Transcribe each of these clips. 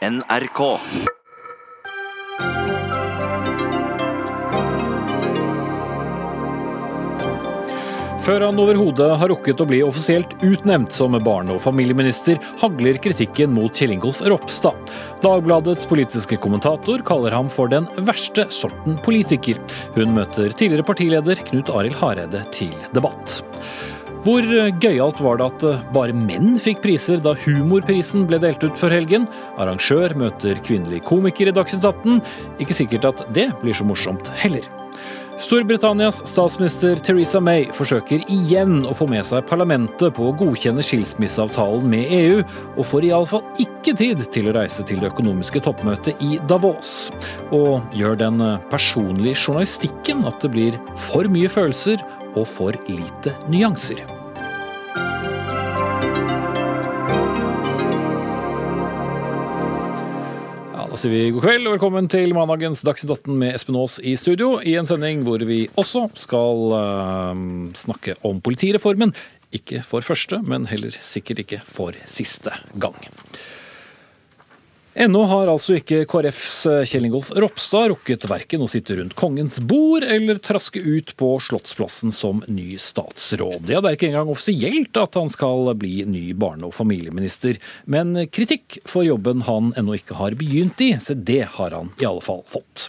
NRK. Før han overhodet har rukket å bli offisielt utnevnt som barne- og familieminister, hagler kritikken mot Kjell Ingolf Ropstad. Dagbladets politiske kommentator kaller ham for den verste sorten politiker. Hun møter tidligere partileder Knut Arild Hareide til debatt. Hvor gøyalt var det at bare menn fikk priser da Humorprisen ble delt ut før helgen? Arrangør møter kvinnelig komiker i Dagsnytt 18. Ikke sikkert at det blir så morsomt heller. Storbritannias statsminister Theresa May forsøker igjen å få med seg parlamentet på å godkjenne skilsmisseavtalen med EU, og får iallfall ikke tid til å reise til det økonomiske toppmøtet i Davos. Og gjør den personlige journalistikken at det blir for mye følelser og for lite nyanser? Da sier vi god kveld og velkommen til mandagens Dagsnytt 18 med Espen Aas i studio. I en sending hvor vi også skal uh, snakke om politireformen. Ikke for første, men heller sikkert ikke for siste gang. Ennå har altså ikke KrFs Kjell Ingolf Ropstad rukket verken å sitte rundt kongens bord eller traske ut på Slottsplassen som ny statsråd. Ja, det er ikke engang offisielt at han skal bli ny barne- og familieminister, men kritikk for jobben han ennå ikke har begynt i, så det har han i alle fall fått.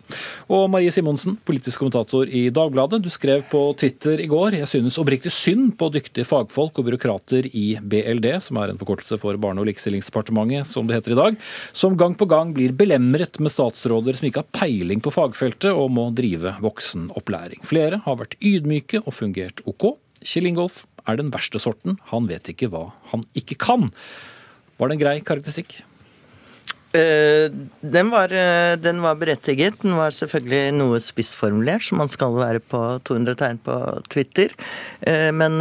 Og Marie Simonsen, politisk kommentator i Dagbladet, du skrev på Twitter i går jeg synes oppriktig synd på dyktige fagfolk og byråkrater i BLD, som er en forkortelse for Barne- og likestillingsdepartementet, som det heter i dag, som gang på gang blir belemret med statsråder som ikke har peiling på fagfeltet og må drive voksenopplæring. Flere har vært ydmyke og fungert OK. Kjell Ingolf er den verste sorten. Han vet ikke hva han ikke kan. Var det en grei karakteristikk? Uh, den, var, uh, den var berettiget. Den var selvfølgelig noe spissformulert, som man skal være på 200 tegn på Twitter. Uh, men,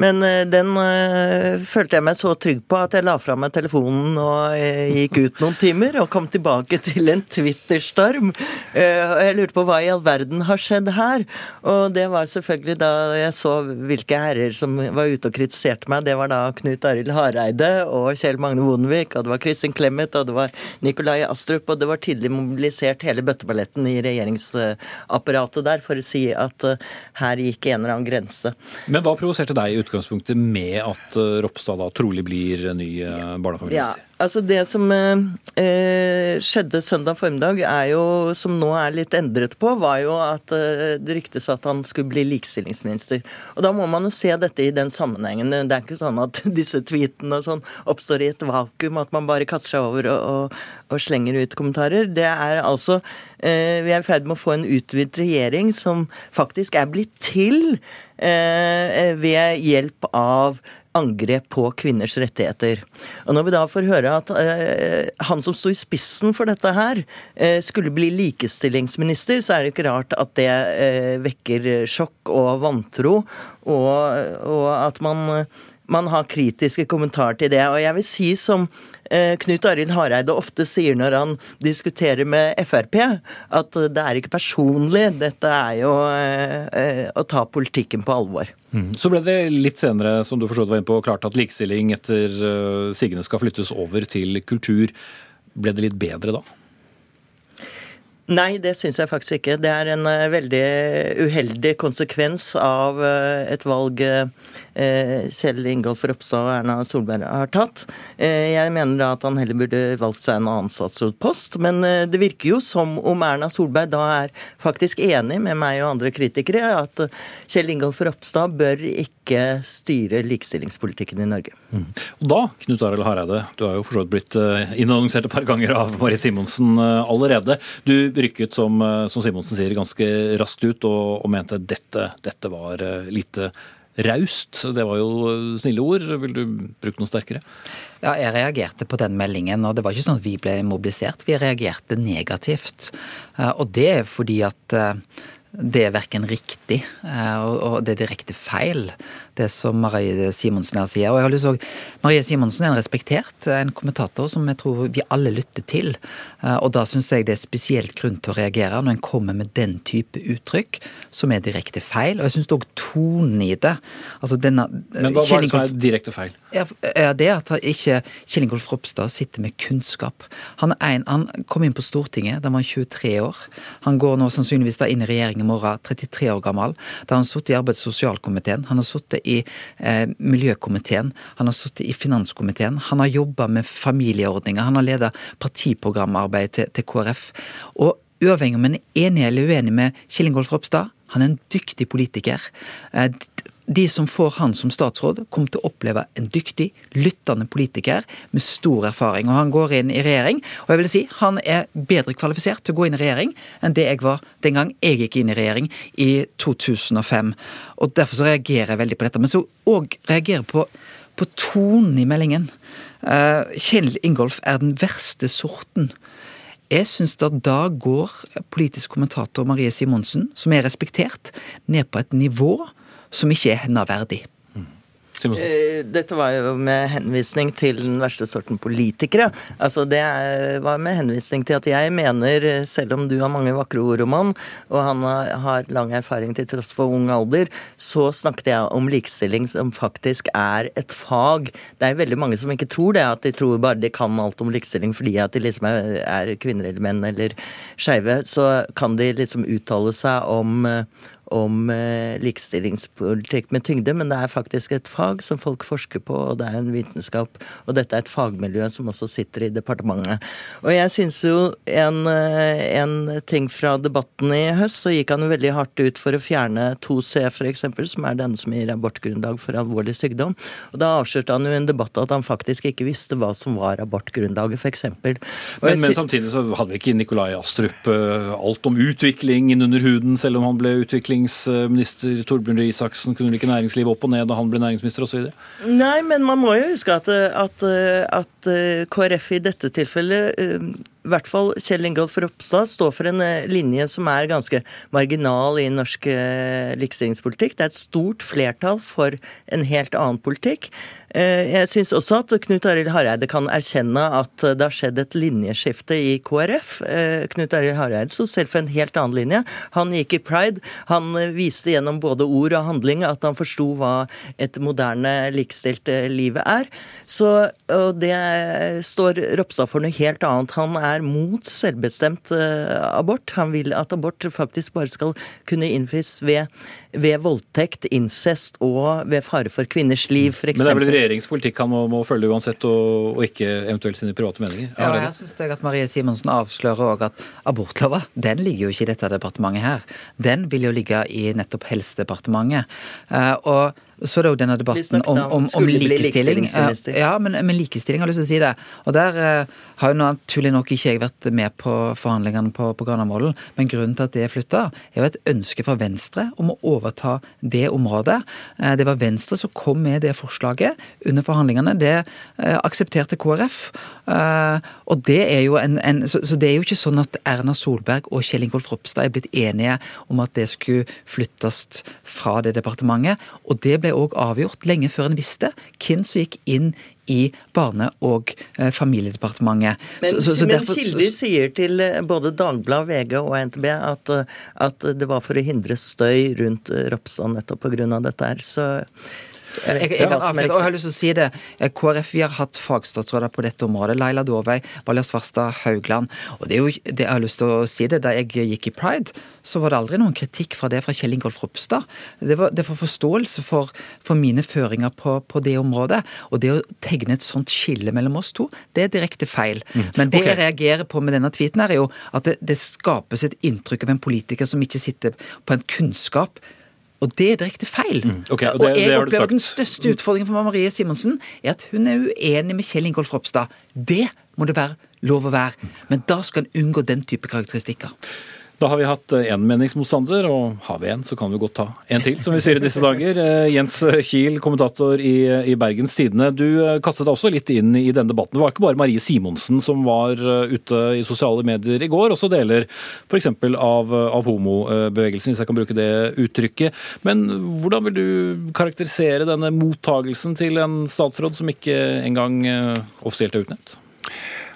men eh, den eh, følte jeg meg så trygg på at jeg la fra meg telefonen og eh, gikk ut noen timer, og kom tilbake til en Twitter-storm. Og jeg lurte på hva i all verden har skjedd her? Og det var selvfølgelig da jeg så hvilke herrer som var ute og kritiserte meg. Det var da Knut Arild Hareide og Kjell Magne Bondevik, og det var Kristin Clemet, og det var Nikolai Astrup, og det var tydelig mobilisert hele bøtteballetten i regjeringsapparatet der for å si at her gikk en eller annen grense. Men hva provoserte deg i utgangspunktet med at eh, Ropstad da trolig blir ny barnefamilieminister? Ja, altså Det som eh, skjedde søndag formiddag, er jo, som nå er litt endret på, var jo at eh, det ryktes at han skulle bli likestillingsminister. Og Da må man jo se dette i den sammenhengen. Det er ikke sånn at disse tweetene og sånn oppstår i et vakuum, at man bare kaster seg over og, og, og slenger ut kommentarer. Det er altså eh, Vi er i ferd med å få en utvidet regjering som faktisk er blitt til eh, ved hjelp av angrep på kvinners rettigheter. Og når vi da får høre at eh, han som sto i spissen for dette her, eh, skulle bli likestillingsminister, så er det ikke rart at det eh, vekker sjokk og vantro, og, og at man, man har kritiske kommentarer til det. Og jeg vil si som eh, Knut Arild Hareide ofte sier når han diskuterer med Frp, at det er ikke personlig, dette er jo eh, eh, å ta politikken på alvor. Mm. Så ble det litt senere, som du forstått var inne på, klart at likestilling etter uh, sigende skal flyttes over til kultur. Ble det litt bedre da? Nei, det syns jeg faktisk ikke. Det er en veldig uheldig konsekvens av et valg Kjell Ingolf Ropstad og Erna Solberg har tatt. jeg mener da at han heller burde valgt seg en annen statsrådpost. Men det virker jo som om Erna Solberg da er faktisk enig med meg og andre kritikere at Kjell Ingolf Ropstad bør ikke styre likestillingspolitikken i Norge. Mm. Og da, Knut Arild Hareide, du har jo for så vidt blitt innannonsert et par ganger av Marit Simonsen allerede. Du rykket, som, som Simonsen sier, ganske raskt ut og, og mente dette, dette var lite raust. Det var jo snille ord. Vil du bruke noe sterkere? Ja, jeg reagerte på den meldingen, og det var ikke sånn at vi ble mobilisert. Vi reagerte negativt. Og det er fordi at det er verken riktig og det er direkte feil. Det som Marie Simonsen her sier. Og jeg har lyst til Marie Simonsen er en respektert en kommentator som jeg tror vi alle lytter til. Eh, og da syns jeg det er spesielt grunn til å reagere når en kommer med den type uttrykk som er direkte feil. Og jeg syns òg tonen i det altså denne, Men hva, er det som er direkte feil? Er det at ikke Kjell Ingolf Ropstad sitter med kunnskap. Han, er en, han kom inn på Stortinget da han var 23 år. Han går nå sannsynligvis da inn i regjering i morgen, 33 år gammel. Da har han sittet i arbeids- og sosialkomiteen, han har sittet i eh, miljøkomiteen, han har sittet i finanskomiteen, han har jobba med familieordninger, han har leda partiprogramarbeid til, til KrF. Og uavhengig om en er enig eller uenig med Kjell Ingolf Ropstad, han er en dyktig politiker. Eh, de som får han som statsråd, kommer til å oppleve en dyktig, lyttende politiker med stor erfaring. Og han går inn i regjering, og jeg vil si han er bedre kvalifisert til å gå inn i regjering enn det jeg var den gang jeg gikk inn i regjering i 2005. Og derfor så reagerer jeg veldig på dette. Men så òg reagerer på, på tonen i meldingen. Uh, Kjell Ingolf er den verste sorten. Jeg syns at da går politisk kommentator Marie Simonsen, som er respektert, ned på et nivå som ikke er henne verdig. Eh, dette var jo med henvisning til den verste sorten politikere. Altså Det var med henvisning til at jeg mener, selv om du har mange vakre ord om han, og han har lang erfaring til tross for ung alder, så snakket jeg om likestilling som faktisk er et fag. Det er veldig mange som ikke tror det, at de tror bare de kan alt om likestilling fordi at de liksom er kvinner eller menn eller skeive. Så kan de liksom uttale seg om om eh, likestillingspolitikk med tyngde, men det er faktisk et fag som folk forsker på, og det er en vitenskap. Og dette er et fagmiljø som også sitter i departementet. Og jeg syns jo en, eh, en, ting fra debatten i høst, så gikk han jo veldig hardt ut for å fjerne 2C, f.eks., som er denne som gir abortgrunnlag for alvorlig sykdom. Og da avslørte han jo en debatt at han faktisk ikke visste hva som var abortgrunnlaget, f.eks. Men, men samtidig så hadde vi ikke Nikolai Astrup eh, alt om utviklingen under huden, selv om han ble utvikling utviklingsminister Torbjørn Røe Isaksen kunne ikke næringslivet opp og ned da han ble næringsminister osv.? Nei, men man må jo huske at, at, at KrF i dette tilfellet i hvert fall Kjell Ingolf Ropstad står for en eh, linje som er ganske marginal i norsk eh, likestillingspolitikk. Det er et stort flertall for en helt annen politikk. Eh, jeg syns også at Knut Arild Hareide kan erkjenne at det har skjedd et linjeskifte i KrF. Knut Arild Hareide sto selv for en helt annen linje. Han gikk i pride. Han viste gjennom både ord og handling at han forsto hva et moderne, likestilt liv er. Så, og det står Ropstad for noe helt annet. Han er mot selvbestemt eh, abort. Han vil at abort faktisk bare skal kunne innfris ved, ved voldtekt, incest og ved fare for kvinners liv, f.eks. Men det er vel regjeringspolitikk han må, må følge uansett, og, og, ikke eventuelt sine private meninger? Ja, ja jeg syns at Marie Simonsen avslører òg at abortlova den ligger jo ikke i dette departementet her. Den vil jo ligge i nettopp Helsedepartementet. Uh, og så er det jo denne debatten om, om, om likestilling. Ja, men, men, likestilling har jeg lyst til å si det. Og der uh, har jo naturlig nok ikke jeg vært med på forhandlingene på, på Granavolden, men grunnen til at det er flytta, er jo et ønske fra Venstre om å overta det området. Uh, det var Venstre som kom med det forslaget under forhandlingene. Det uh, aksepterte KrF. og det er jo en, en så, så, det er jo ikke sånn at Erna Solberg og Kjell Ingolf Ropstad er blitt enige om at det skulle flyttes fra det departementet. og det ble òg avgjort lenge før en visste hvem som gikk inn i Barne- og eh, familiedepartementet. Men, så, så, men kilder sier til eh, både Dagbladet, VG og NTB at, eh, at, det var for å hindre støy rundt Ropstad nettopp pga. dette her. Så jeg, jeg, jeg, har, jeg, har lyst til å si det. KrF vi har hatt fagstatsråder på dette området. Laila Dåvøy, Valja Svarstad Haugland. Og det er jo, det, jeg har lyst til å si det, Da jeg gikk i Pride, så var det aldri noen kritikk fra det fra Kjell Ingolf Ropstad. Det var, det var forståelse for, for, mine føringer på, på, det området. Og det å tegne et sånt skille mellom oss to, det er direkte feil. Mm. Men det okay. jeg reagerer på med denne tweeten, her er jo at det, det skapes et inntrykk av en politiker som ikke sitter på en kunnskap og det er direkte feil. Mm, okay, og, det, og, jeg opplever den største utfordringen for Marie Simonsen er at hun er uenig med Kjell Ingolf Ropstad. Det må det være lov å være. Men da skal en unngå den type karakteristikker. Da har vi hatt én meningsmotstander, og har vi en, så kan vi godt ta en til, som vi sier i disse dager. Eh, Jens Kiel, kommentator i, i Bergens Tidende. Du eh, kastet deg også litt inn i denne debatten. Det var ikke bare Marie Simonsen som var eh, ute i sosiale medier i går, også deler f.eks. Av, av homobevegelsen, hvis jeg kan bruke det uttrykket. Men hvordan vil du karakterisere denne mottagelsen til en statsråd som ikke engang offisielt er utnevnt?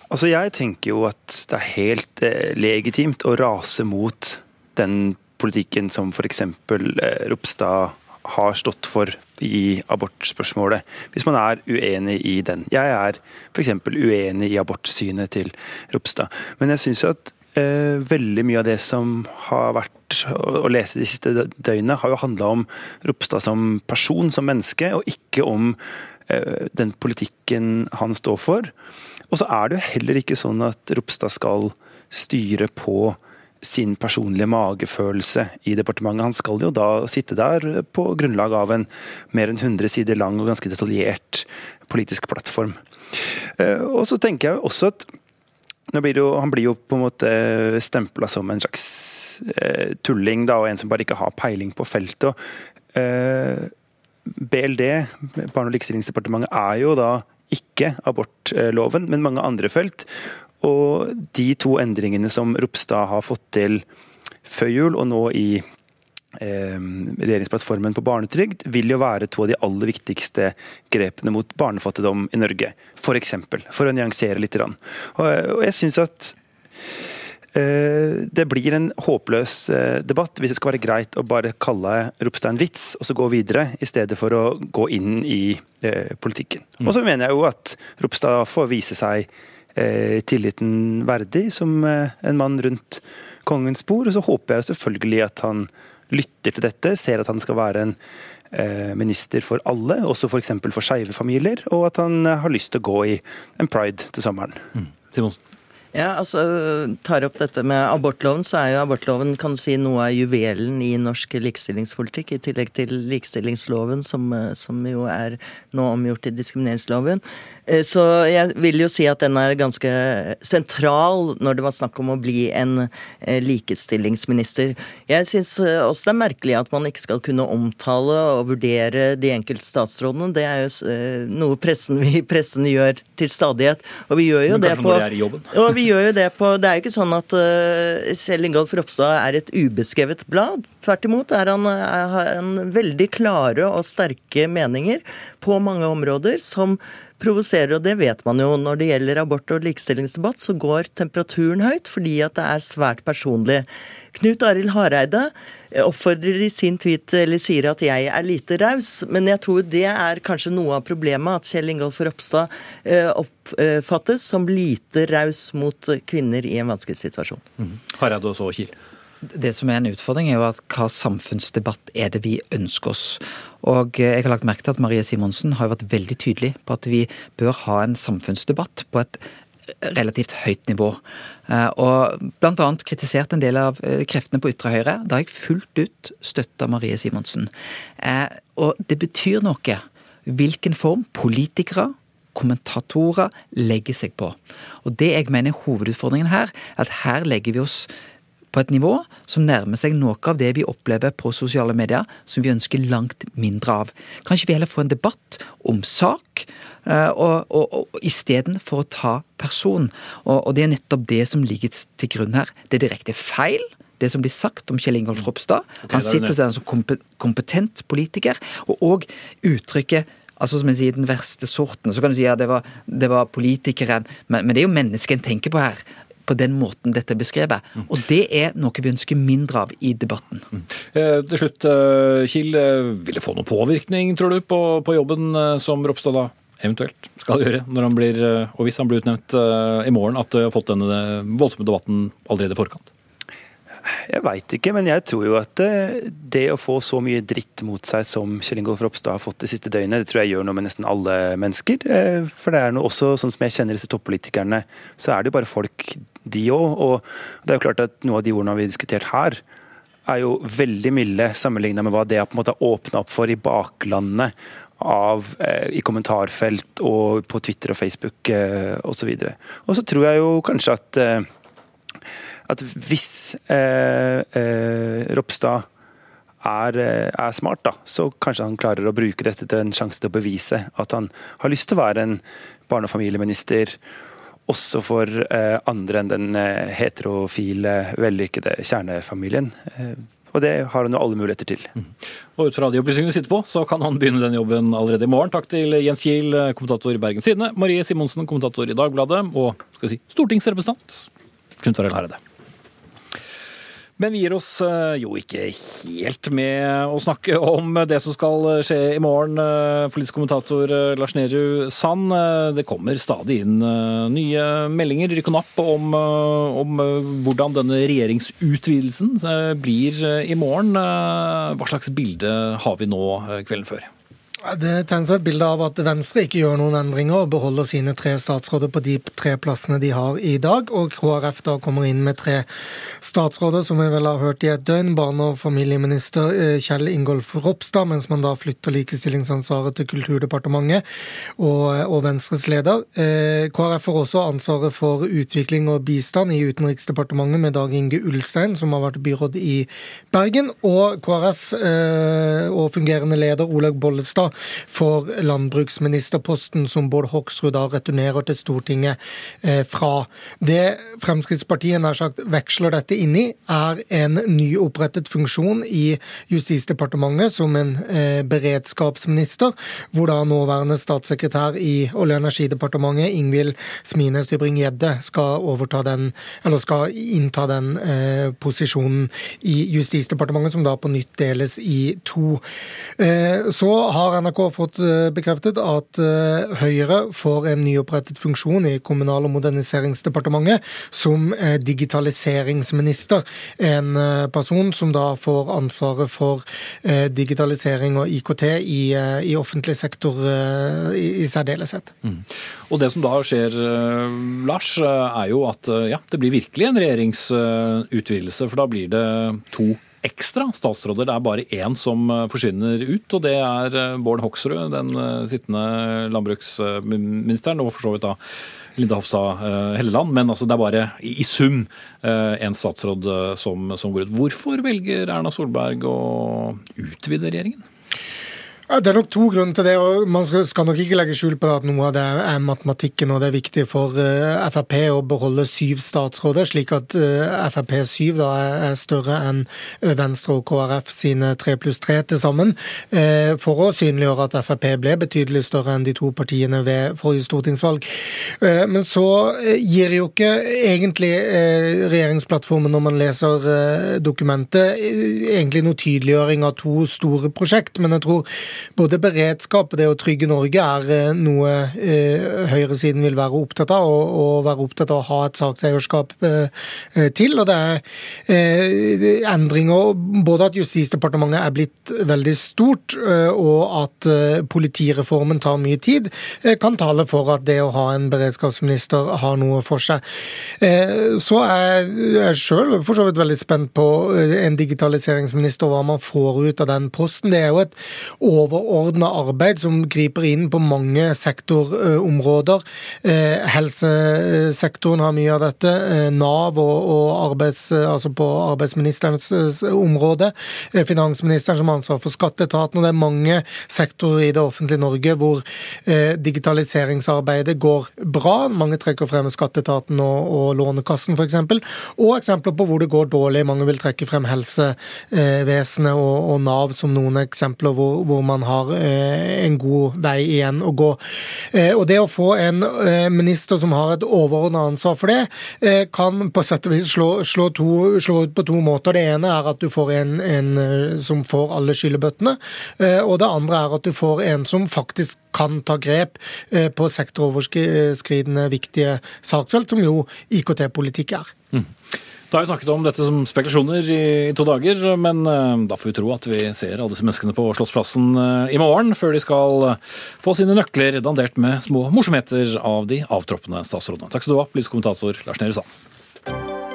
Altså, Jeg tenker jo at det er helt eh, legitimt å rase mot den politikken som f.eks. Eh, Ropstad har stått for i abortspørsmålet, hvis man er uenig i den. Jeg er f.eks. uenig i abortsynet til Ropstad. Men jeg syns at eh, veldig mye av det som har vært å lese de siste døgnene, har jo handla om Ropstad som person, som menneske, og ikke om eh, den politikken han står for. Og så er det jo heller ikke sånn at Ropstad skal styre på sin personlige magefølelse i departementet. Han skal jo da sitte der på grunnlag av en mer enn 100 sider lang og ganske detaljert politisk plattform. Eh, og så tenker jeg også at blir jo, han blir jo på en måte stempla som en slags eh, tulling, da, og en som bare ikke har peiling på feltet. Og, eh, BLD, Barne- og likestillingsdepartementet, er jo da ikke abortloven, men mange andre felt. Og de to endringene som Ropstad har fått til før jul, og nå i eh, regjeringsplattformen på barnetrygd, vil jo være to av de aller viktigste grepene mot barnefattigdom i Norge. For, eksempel, for å nyansere litt. Og, jeg synes at det blir en håpløs eh, debatt hvis det skal være greit å bare kalle Ropstein vits, og så gå videre, i stedet for å gå inn i eh, politikken. Mm. Og så mener jeg jo at Ropstad får vise seg tilliten verdig som en mann rundt kongens bord, og så håper jeg selvfølgelig at han lytter til dette, ser at han skal være en minister for alle, også f.eks. for, for skeive familier, og at han har lyst til å gå i en pride til sommeren. Mm. Simonsen? Ja, altså, tar opp dette med abortloven, så er jo abortloven kan du si, noe av juvelen i norsk likestillingspolitikk, i tillegg til likestillingsloven, som, som jo er nå omgjort til diskrimineringsloven. Eh, så jeg vil jo si at den er ganske sentral når det var snakk om å bli en eh, likestillingsminister. Jeg syns eh, også det er merkelig at man ikke skal kunne omtale og vurdere de enkelte statsrådene. Det er jo noe pressen, vi pressen gjør til stadighet. Og vi gjør jo det på og vi gjør jo det på Det er jo ikke sånn at Kjell Ingolf Ropstad er et ubeskrevet blad. Tvert imot er han, er han veldig klare og sterke meninger på mange områder som provoserer, og det vet man jo. Når det gjelder abort og likestillingsdebatt, så går temperaturen høyt fordi at det er svært personlig. Knut Arild Hareide oppfordrer i sin tweet eller sier at jeg er lite raus, men jeg tror det er kanskje noe av problemet at Kjell Ingolf Ropstad eh, oppfattes som lite raus mot kvinner i en vanskelig situasjon. Mm. Hareide og så Kiel. Det som er en utfordring, er jo at hva samfunnsdebatt er det vi ønsker oss. Og jeg har lagt merke til at Marie Simonsen har vært veldig tydelig på at vi bør ha en samfunnsdebatt på et relativt høyt nivå. Eh, og annet kritisert en del av eh, kreftene på ytre høyre. Da har jeg fullt ut støtta Marie Simonsen. Eh, og det betyr noe hvilken form politikere kommentatorer legger seg på. Og det jeg mener er hovedutfordringen her, at her legger vi oss på et nivå som nærmer seg noe av det vi opplever på sosiale medier, som vi ønsker langt mindre av. Kan vi heller få en debatt om sak, uh, og, og, og istedenfor å ta person? Og, og, det er nettopp det som ligger til grunn her. Det er direkte feil. Det som blir sagt om Kjell Ingolf Ropstad. Okay, Han sitter der som kompetent politiker. Og òg uttrykket altså som jeg sier, den verste sorten. Så kan du si ja, det var, det var politikeren, men, men, det er jo mennesket en tenker på her på den måten dette er beskrevet. Mm. Og det er noe vi ønsker mindre av i debatten. Mm. Eh, til slutt, eh, Kiel. Eh, vil det få noen påvirkning, tror du, på, på jobben som Ropstad da eventuelt skal gjøre, når han blir, og hvis han blir utnevnt i morgen, at du har fått denne voldsomme debatten allerede i forkant? Jeg veit ikke, men jeg tror jo at eh, det å få så mye dritt mot seg som Kjell Ingolf Ropstad har fått det siste døgnet, det tror jeg gjør noe med nesten alle mennesker. Eh, for det er noe også, sånn som jeg kjenner disse toppolitikerne, så er det jo bare folk, de òg. Og det er jo klart at noe av de ordene vi har diskutert her, er jo veldig milde sammenligna med hva det har på en måte åpna opp for i baklandet av, eh, i kommentarfelt og på Twitter og Facebook eh, osv. Og, så og så tror jeg jo kanskje at eh, at hvis eh, eh, Ropstad er, eh, er, smart, da, så kanskje han klarer å bruke dette til en sjanse til å bevise at han har lyst til å være en barne- og familieminister også for eh, andre enn den eh, heterofile, vellykkede kjernefamilien. Eh, og det har han jo alle muligheter til. Mm. Og ut fra de opplysningene du sitter på, så kan han begynne den jobben allerede i morgen. Takk til Jens Kiel, kommentator i Bergens Tidende, Marie Simonsen, kommentator i Dagbladet, og skal vi si, stortingsrepresentant Knut Arild Hareide. Men vi gir oss eh, jo ikke helt med å snakke om det som skal skje i morgen. Eh, politisk kommentator eh, Lars Nehru Sand, det kommer stadig inn nye meldinger, rykk og napp, om, om, hvordan denne regjeringsutvidelsen blir i morgen. Hva slags bilde har vi nå kvelden før? Det tegner seg et bilde av at Venstre ikke gjør noen endringer og beholder sine tre statsråder på de tre plassene de har i dag, og KrF da kommer inn med tre statsråder, som vi vel har hørt i et døgn. Barne- og familieminister eh, Kjell Ingolf Ropstad, mens man da flytter likestillingsansvaret til Kulturdepartementet og, og Venstres leder. Eh, KrF får også ansvaret for utvikling og bistand i Utenriksdepartementet med Dag Inge Ulstein, som har vært byråd i Bergen, og KrF eh, og fungerende leder Olaug Bollestad for landbruksministerposten som Bård Hoksrud da returnerer til Stortinget eh, fra. Det Fremskrittspartiet nær sagt veksler dette inn i, er en nyopprettet funksjon i Justisdepartementet som en eh, beredskapsminister, hvor da nåværende statssekretær i Olje- og energidepartementet, Ingvild Smines Tybring-Gjedde, skal overta den, eller skal innta den eh, posisjonen i Justisdepartementet, som da på nytt deles i to. Så har NRK fått eh, bekreftet at eh, Høyre får en nyopprettet funksjon i Kommunal- og moderniseringsdepartementet som eh, digitaliseringsminister. En person som da får ansvaret for digitalisering og IKT i, i offentlig sektor i, i særdeleshet. Mm. Og Det som da skjer, Lars, er jo at ja, det blir virkelig en regjeringsutvidelse. For da blir det to ekstra statsråder. Det er bare én som eh, forsvinner ut, og det er eh, Bård Hoksrud, den eh, sittende landbruksministeren, og for så vidt da Linda Hofstad Helleland. Men altså, det er bare i sum en statsråd som, som går ut. Hvorfor velger Erna Solberg å utvide regjeringen? Det er nok to grunner til det. og Man skal nok ikke legge skjul på at noe av det er matematikken, og det er viktig for uh, Frp å beholde syv statsråder, slik at uh, Frp syv da er større enn Venstre og KrF sine tre pluss tre til sammen, for å synliggjøre at Frp ble betydelig større enn de to partiene ved forrige stortingsvalg. Men så gir jo ikke egentlig regjeringsplattformen, når man leser dokumentet, egentlig noe tydeliggjøring av to store prosjekt, men jeg tror både beredskap og det å trygge Norge er eh, noe eh, høyresiden vil være opptatt av, og, og være opptatt av å ha et sakseierskap eh, til. Og det er endringer både at Justisdepartementet er blitt veldig stort, og at politireformen tar mye tid, kan tale for at det å ha en beredskapsminister har noe for seg. Så er jeg sjøl for så vidt veldig spent på en digitaliseringsminister, hva man får ut av den posten. Det er jo et over overordna arbeid som griper inn på mange sektorområder. Eh, helsesektoren har mye av dette. Eh, Nav og, arbeids, altså på arbeidsministerens eh, område. Finansministeren som har ansvar for skatteetaten. og Det er mange sektorer i det offentlige Norge hvor digitaliseringsarbeidet går bra. Mange trekker frem skatteetaten og, og Lånekassen f.eks. Og eksempler på hvor det går dårlig. Mange vil trekke frem helsevesenet og, og Nav som noen eksempler hvor, hvor man har eh, en god vei igjen å gå. Eh, og Det å få en eh, minister som har et overordna ansvar for det, kan på sett og vis slå, slå, to, slå, ut på to måter. Det ene er at du får en, en som får alle skyllebøttene, og det andre er at du får en som faktisk kan ta grep på sektoroverskridende viktige saksfelt, som jo IKT-politikk er. Mm. Da har vi snakket om dette som spekulasjoner i, i to dager, men uh, da får vi tro at vi ser alle disse menneskene på Slottsplassen uh, i morgen, før de skal uh, få sine nøkler dandert med små morsomheter av de avtroppende statsrådene. Takk skal du ha, politisk kommentator Lars Nehru Sand.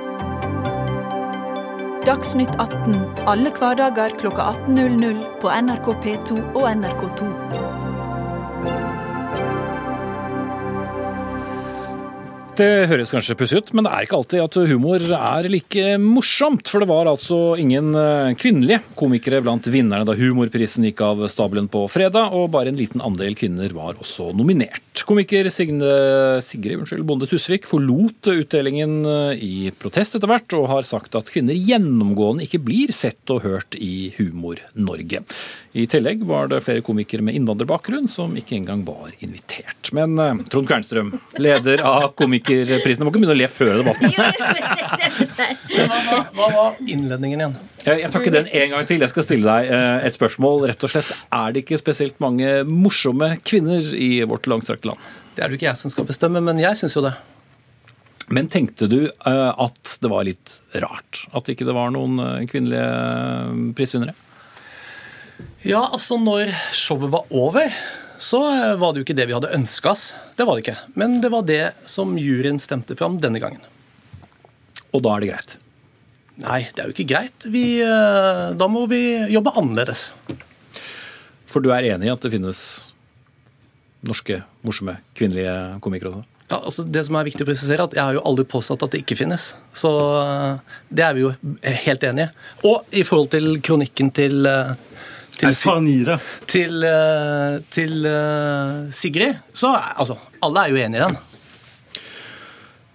Dagsnytt 18 alle hverdager klokka 18.00 på NRK P2 og NRK2. Det høres kanskje pussig ut, men det er ikke alltid at humor er like morsomt. For det var altså ingen eh, kvinnelige komikere blant vinnerne da Humorprisen gikk av stabelen på fredag, og bare en liten andel kvinner var også nominert. Komiker Signe, Sigrid unnskyld, Bonde Tusvik forlot utdelingen eh, i protest etter hvert, og har sagt at kvinner gjennomgående ikke blir sett og hørt i Humor-Norge. I tillegg var det flere komikere med innvandrerbakgrunn som ikke engang var invitert. Men eh, Trond Kvernstrøm, leder av Komikerprisen, du må ikke begynne å le før debatten. Hva, hva var innledningen igjen? Jeg tar ikke den en gang til. Jeg skal stille deg eh, et spørsmål. rett og slett. Er det ikke spesielt mange morsomme kvinner i vårt langstrakte land? Det er det ikke jeg som skal bestemme, men jeg syns jo det. Men tenkte du eh, at det var litt rart at ikke det var noen eh, kvinnelige prisvinnere? Ja, altså når showet var over, så eh, var det jo ikke det vi hadde ønska oss. Det var det ikke. Men det var det som juryen stemte fram denne gangen. Og da er det greit? Nei, det er jo ikke greit. Vi, eh, da må vi jobbe annerledes. For du er enig i at det finnes norske, morsomme kvinnelige komikere også? Ja, altså Det som er viktig å presisere, er at jeg har jo aldri påstått at det ikke finnes. Så eh, det er vi jo helt enige. Og i forhold til kronikken til eh, til, til, eh, til Sigrid, så altså, alle er jo enige i den.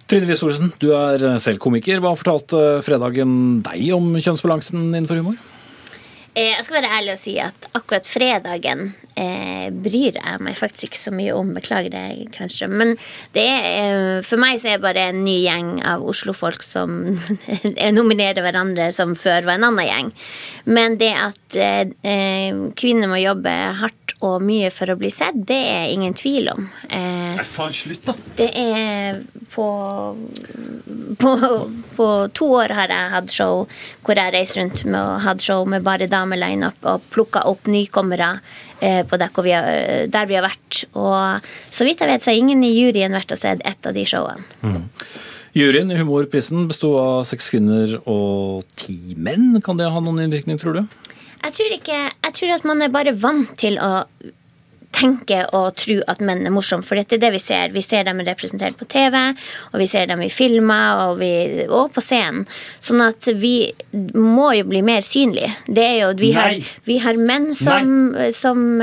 Trine Lise Olsen, du er selv komiker. Hva fortalte fredagen deg om kjønnsbalansen innenfor humor? Jeg skal være ærlig og si at akkurat fredagen eh, bryr jeg meg faktisk ikke så mye om. Beklager det, kanskje. Men det er, eh, for meg så er det bare en ny gjeng av Oslo-folk som nominerer hverandre som før var en annen gjeng. Men det at eh, eh, kvinner må jobbe hardt og mye for å bli sett, det er ingen tvil om. Eh, faen, slutt, da! Det er på, på, på to år har jeg hatt show hvor jeg reiser rundt med og hatt show med bare damelineup og plukka opp nykommere vi, har, der vi har vært. Og så vidt jeg vet, så har ingen i juryen vært og sett et av de showene. Mm. Juryen i Humorprisen besto av seks kvinner og ti menn. Kan det ha noen innvirkning, tror du? Jeg tror ikke Jeg tror at man er bare vant til å tenke og tro at menn er morsomme. For det er det vi ser. Vi ser dem representert på TV, og vi ser dem i filmer og, vi, og på scenen. Sånn at vi må jo bli mer synlige. Det er jo Vi, har, vi har menn som, som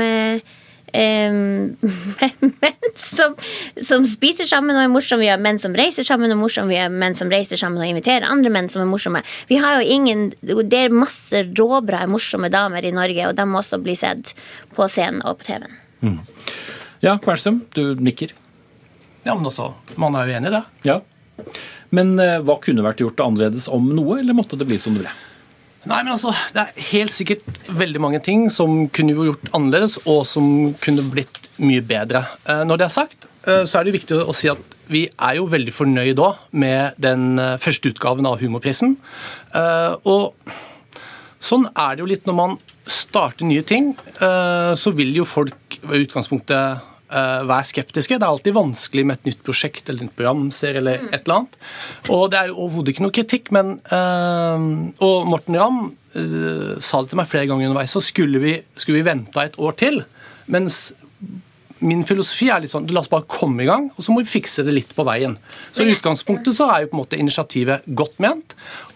Um, menn som, som, spiser sammen og er morsomme. Vi har menn som reiser sammen og er morsomme. Vi har menn som reiser sammen og inviterer andre menn som er morsomme. Vi har jo ingen, Det er masse råbra morsomme damer i Norge, og de må også bli sett på scenen og på TV-en. Mm. Ja, Kvernstrøm, du nikker. Ja, men også, man er jo enig i det. Ja. Men eh, hva kunne vært gjort annerledes om noe, eller måtte det bli som det ble? Nei, men altså, Det er helt sikkert veldig mange ting som kunne vært gjort annerledes, og som kunne blitt mye bedre. Eh, når det er sagt, eh, så er det viktig å si at vi er jo veldig fornøyd òg med den eh, første utgaven av Humorprisen. Og sånn er det jo litt når man starter nye ting. Så vil jo folk utgangspunktet uh, være skeptiske. Det er alltid vanskelig med et nytt prosjekt eller et nytt programserie eller mm. et eller annet. Og det er jo overhodet ikke noe kritikk, men uh, Og Morten Ramm uh, sa det til meg flere ganger underveis, så skulle vi, skulle vi venta et år til. Mens min filosofi er litt sånn la oss bare komme i gang, og så må vi fikse det litt på veien. Så i utgangspunktet så er jo på en måte initiativet godt ment.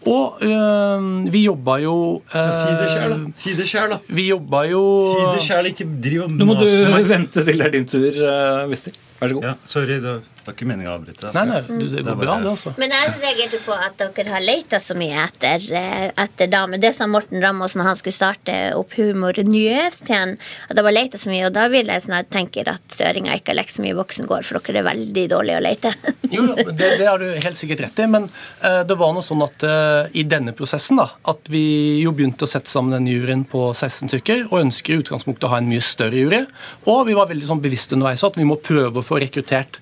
Og øh, vi jobba jo øh, Si det sjæl, da. Si det selv, da. Vi jobba jo Si det sjæl, ikke driv og Nå må du vente til det er din tur, Wister. Mister. Vær så god. Ja, sorry, det var ikke meninga å avbryte. Nei, nei, du, det går bra, det, altså. Men jeg reagerte på at dere har leita så mye etter, eh, etter damer. Det sa Morten Ramos når han skulle starte opp Humor Nyhetstjenesten. At de har leita så mye, og da vil jeg sånn at tenker at søringa ikke har lekt så mye i voksengård, for dere er veldig dårlige å leite. jo, det, det, har du helt sikkert rett i, men uh, det var noe sånn at uh, i denne prosessen da, at vi jo begynte å sette sammen en juryen på 16 stykker, og ønsker i utgangspunktet å ha en mye større jury. Og vi var veldig sånn bevisste underveis at vi må prøve å få rekruttert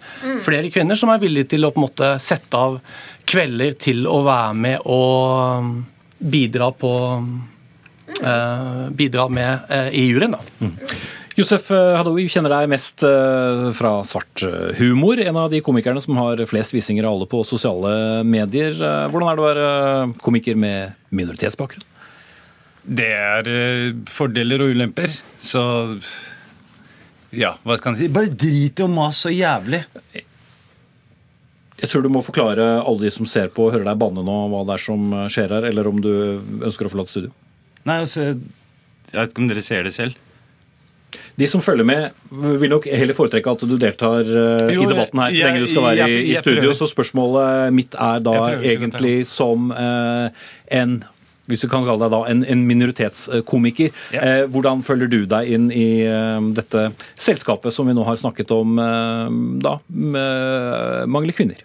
flere kvinner som er villige til å på en måte sette av kvelder til å være med og um, bidra på uh, Bidra med uh, i juryen, da. Mm. Josef uh, vi kjenner deg mest fra svart humor. En av de komikerne som har flest visninger av alle på sosiale medier. Hvordan er det å være komiker med minoritetsbakgrunn? Det er fordeler og ulemper. Så ja, hva skal jeg si? Bare drit i å mase så jævlig. Jeg tror du må forklare alle de som ser på og hører deg banne nå, hva det er som skjer her, eller om du ønsker å forlate studio. Nei, altså, Jeg vet ikke om dere ser det selv. De som følger med, vil nok heller foretrekke at du deltar uh, Jo, i debatten her så lenge du skal være jeg- i, i jeg studio. prøver. Så spørsmålet mitt er da Jeg egentlig som eh, en hvis vi kan kalle deg da en, en minoritetskomiker. Ja. Eh, hvordan følger du deg inn i eh, dette selskapet som vi nå har snakket om eh, da med mangler kvinner?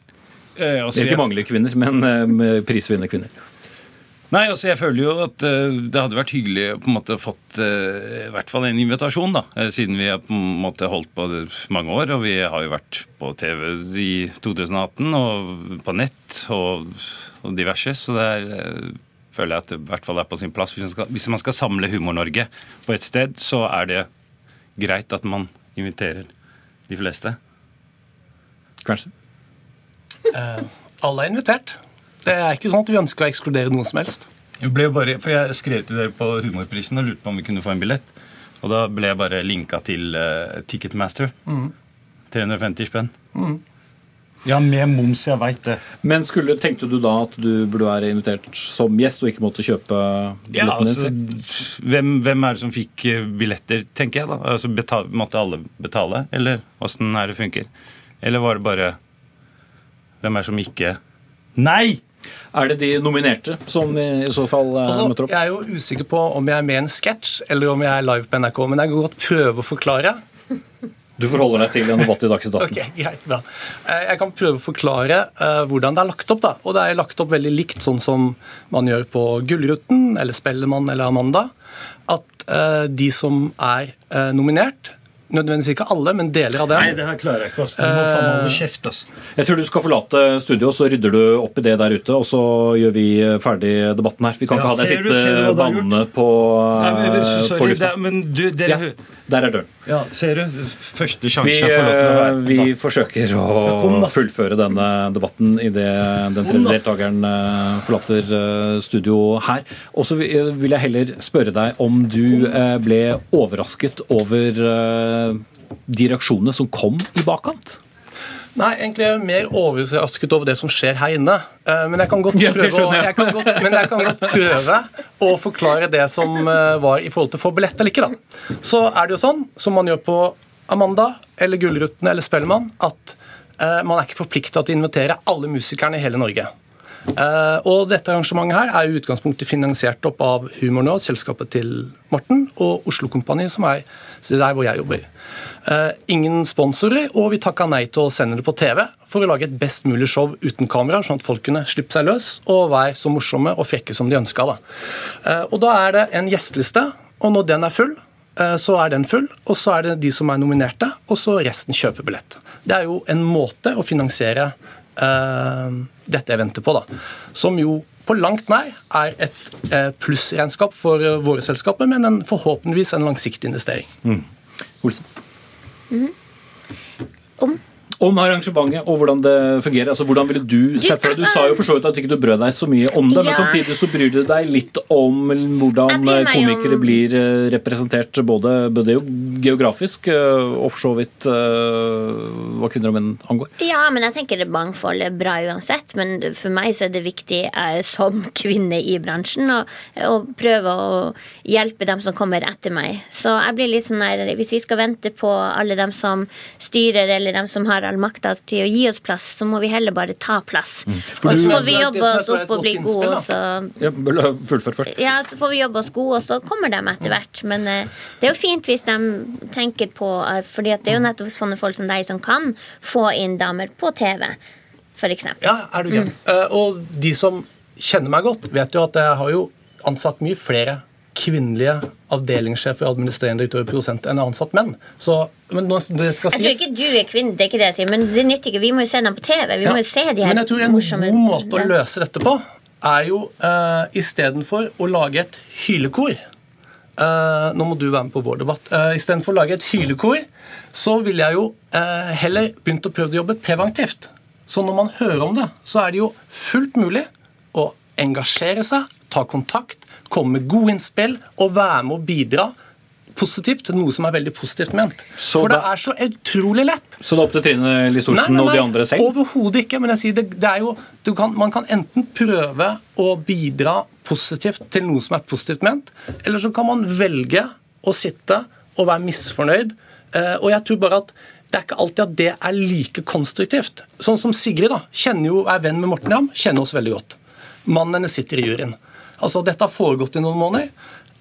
Eh, altså, Ikke jeg- mangler kvinner, men eh, prisvinnende kvinner. Nei, altså jeg føler jo at eh, det hadde vært hyggelig å på en måte fått eh, i hvert fall en invitasjon, da. Siden vi har på en måte holdt på det mange år, og vi har jo vært på TV i 2018 og på nett og, og diverse. Så det er, føler jeg at det i hvert fall er på sin plass. Hvis man skal, hvis man skal samle Humor-Norge på et sted, så er det greit at man inviterer de fleste. Kanskje? Alle er invitert. Det er ikke sånn at vi ønsker å ekskludere noen som helst. Jeg ble bare, for jeg skrev til dere på Humorprisen og lurte på om vi kunne få en billett. Og da ble jeg bare linka til uh, Ticketmaster. 350 spenn. Ja, med moms, jeg veit det. Men skulle, tenkte du da at du burde være invitert som gjest og ikke måtte kjøpe Ja, altså, hvem, hvem er det som fikk eh, billetter, tenker jeg da? Altså, betal, måtte alle betale, eller åssen er det funker? Eller var det bare Hvem er det som ikke Nei! Er det de nominerte som i så fall eh, Altså, møter opp? jeg er jo usikker på om jeg er med i en sketsj eller om jeg er live på NRK, men jeg kan godt prøve å forklare. Du forholder deg til en debatt i Dagsnytt 18. Ok, greit, bra. Eh, Jeg kan prøve å forklare eh, hvordan det er lagt opp. da. Og det er lagt opp veldig likt sånn som man gjør på Gullruten eller Spellemann eller Amanda. At de som er nominert, nødvendigvis ikke alle, men deler av dem det her klarer jeg ikke. Altså. Du må faen holde kjeft, altså. Jeg tror du skal forlate studio, så rydder du opp i det der ute, og så gjør vi ferdig debatten her. Vi kan Ja, ikke ha deg sitte bannende banne på, Nei, men, på lufta. det, men du, dere Ja, der er døren. Ja, ser du? Første Vi, sjansen jeg får lov til å eh, være vi da. forsøker å Kom fullføre denne debatten idet den tredje deltakeren eh, forlater eh, studio her. Og så vil jeg heller spørre deg om du eh, ble overrasket over eh, de reaksjonene som kom i bakkant? Nei, egentlig er jeg mer overrasket over det som skjer her inne. Eh, Men jeg kan godt prøve, å, jeg. kan godt, men jeg kan godt prøve å forklare det som eh, var i forhold til å få billett eller ikke. da. Så er det jo sånn, som man gjør på Amanda eller Gullruten eller Spellemann, at eh, man er ikke forplikta til å invitere alle musikerne i hele Norge. Eh, og dette arrangementet her er i utgangspunktet finansiert opp av Humor Nå, selskapet til Morten, og Oslo Kompani, som er er der hvor jeg jobber. Eh, ingen sponsorer, og vi takka nei til å sende det på TV for å lage et best mulig show uten kamera, sånn at folk kunne slippe seg løs og være så morsomme og frekke som de ønska. Eh, og da er det en gjesteliste, og når den er full, så er den full, og så er det de som er nominerte, og så resten kjøper billett. Det er jo en måte å finansiere dette eventet på, da. Som jo på langt nær er et eh, plussregnskap for eh, våre selskaper, men en, forhåpentligvis en langsiktig investering. Olsen? Om? Om arrangementet og hvordan det fungerer. altså Hvordan ville Du sett for deg, du sa jo for så vidt at ikke du brød deg så mye om det, men samtidig så bryr du deg litt om hvordan komikere om- blir eh, representert både, både geografisk eh, og for så vidt eh, hva kvinner og menn angår. Ja, men jeg tenker det mangfold er bra uansett. Men for meg så er det viktig eh, som kvinne i bransjen å, å prøve å hjelpe dem som kommer etter meg. Så jeg blir litt sånn der Hvis vi skal vente på alle dem som styrer, eller dem som har all makta til å gi oss plass, så må vi heller bare ta plass. Og så får vi jobbe oss opp og bli gode, og så Ja, så får vi jobbe oss gode, og så kommer de etter hvert. Men uh, det er jo fint hvis de tenker på uh, fordi det er jo nettopp sånne folk som deg som kan få inn damer på TV, eksempel. Ja, er du gæren. Eh, og de som kjenner meg godt, vet jo at jeg har jo ansatt mye flere kvinnelige avdelingssjefer, administrerende direktører, produsenter enn jeg har ansatt menn. Så, men nå, det skal Jeg tror ikke du er kvinne, det er ikke det jeg sier, men det nytter ikke. Vi må jo se dem på TV. Vi Ja, må jo se de her Men jeg tror en morsomme god måte å løse dette på, er jo uh, istedenfor å lage et hylekor uh, Nå må du være med på vår debatt. Uh, istedenfor å lage et hylekor, så ville jeg jo uh, heller begynt å prøve å jobbe preventivt. Så når man hører om det, så er det jo fullt mulig å engasjere seg, ta kontakt, komme med gode innspill og være med å bidra positivt til noe som er veldig positivt ment. Så For det da- er så utrolig lett. Så det er opp til Trine Lise-Olsen og de andre selv? Overhodet ikke. Men jeg sier det, det er jo, du kan, man kan enten prøve å bidra positivt til noe som er positivt ment, eller så kan man velge å sitte og være misfornøyd. Eh, og jeg tror bare at det er ikke alltid at det er like konstruktivt. Sånn som Sigrid da, kjenner jo, er venn med Morten Ramm, kjenner oss veldig godt. Mannen hennes sitter i juryen. Altså, Dette har foregått i noen måneder.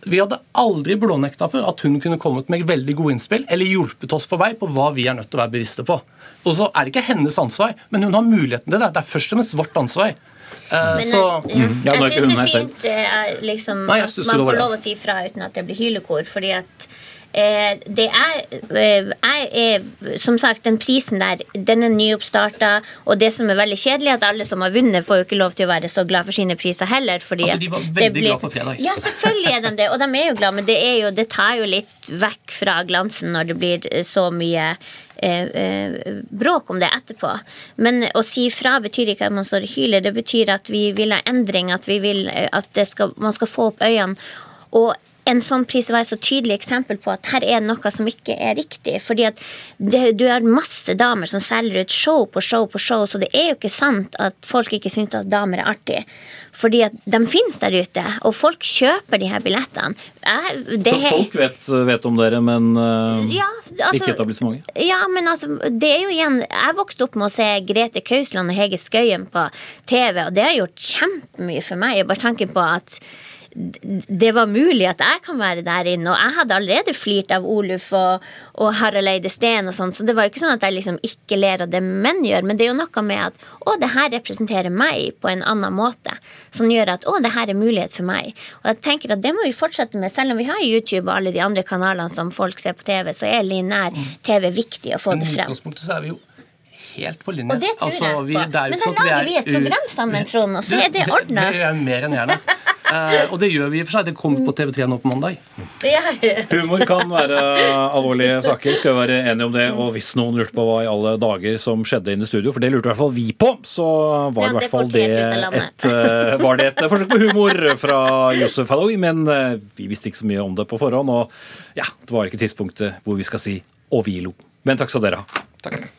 Vi hadde aldri blånekta for at hun kunne kommet med veldig gode innspill eller hjulpet oss på vei på hva vi er nødt til å være bevisste på. Og så er det ikke hennes ansvar, men hun har muligheten til det. Det er først og fremst vårt ansvar. Eh, Men så, jeg, ja. Ja, er jeg syns det er fint eh, liksom, Nei, at man får lov å si fra uten at det blir hylekor. fordi at eh, det er, eh, jeg er Som sagt, den prisen der, den er nyoppstarta. Og det som er veldig kjedelig, er at alle som har vunnet, får jo ikke lov til å være så glad for sine priser heller. Altså, de var veldig blir- glad for fredag. Ja, selvfølgelig er de det. Og de er jo glad, men det, er jo, det tar jo litt vekk fra glansen når det blir eh, så mye eh, eh, bråk om det etterpå. Men å si fra betyr ikke at man står og hyler. Det betyr at vi vil ha endring, at, vi vil, eh, at det skal, man skal få opp øynene. Og en sånn pris var et så tydelig eksempel på at her er noe som ikke er riktig. fordi at det, Du har masse damer som selger ut show på show på show, så det er jo ikke sant at folk ikke syns at damer er artig. Fordi at de finnes der ute, og folk kjøper de her billettene. Jeg, det, Så folk vet, vet om dere, men uh, ja, altså, ikke etablissementet? ja, men altså, det er jo igjen Jeg vokste opp med å se Grete Kausland og Hege Skøyen på TV, og det har gjort kjempemye for meg. Bare tanken på at det var mulig at jeg kan være der inne. Og jeg hadde allerede flirt av Oluf og, og Harald Eide Steen og sånn, så det var jo ikke sånn at jeg liksom ikke ler av det menn gjør, men det er jo noe med at å, det her representerer meg på en annen måte, som gjør at å, det her er mulighet for meg. Og jeg tenker at det må vi fortsette med, selv om vi har YouTube og alle de andre kanalene som folk ser på TV, så er linær TV viktig å få men det i utgangspunktet så er vi jo helt på linje. Og det tror Altså, jeg vi- på. det er jo Men da sånn lager vi er et program sammen, Trond, og så er det ordnet. Det gjør jeg mer enn gjerne. Uh, og det gjør vi i og for seg. Det kommer på TV3 nå på mandag. Humor kan være alvorlige saker, skal vi være enige om det. Og hvis noen lurte på hva i alle dager som skjedde inne i studio, for det lurte i hvert fall vi på, så var Ja, i hvert fall det av landet. et, eh, var det et forsøk på humor fra Josef Halloui, men eh, vi visste ikke så mye om det på forhånd. Og ja, det var ikke tidspunktet hvor vi skal si 'og vi lo'. Men takk skal dere ha. Takk.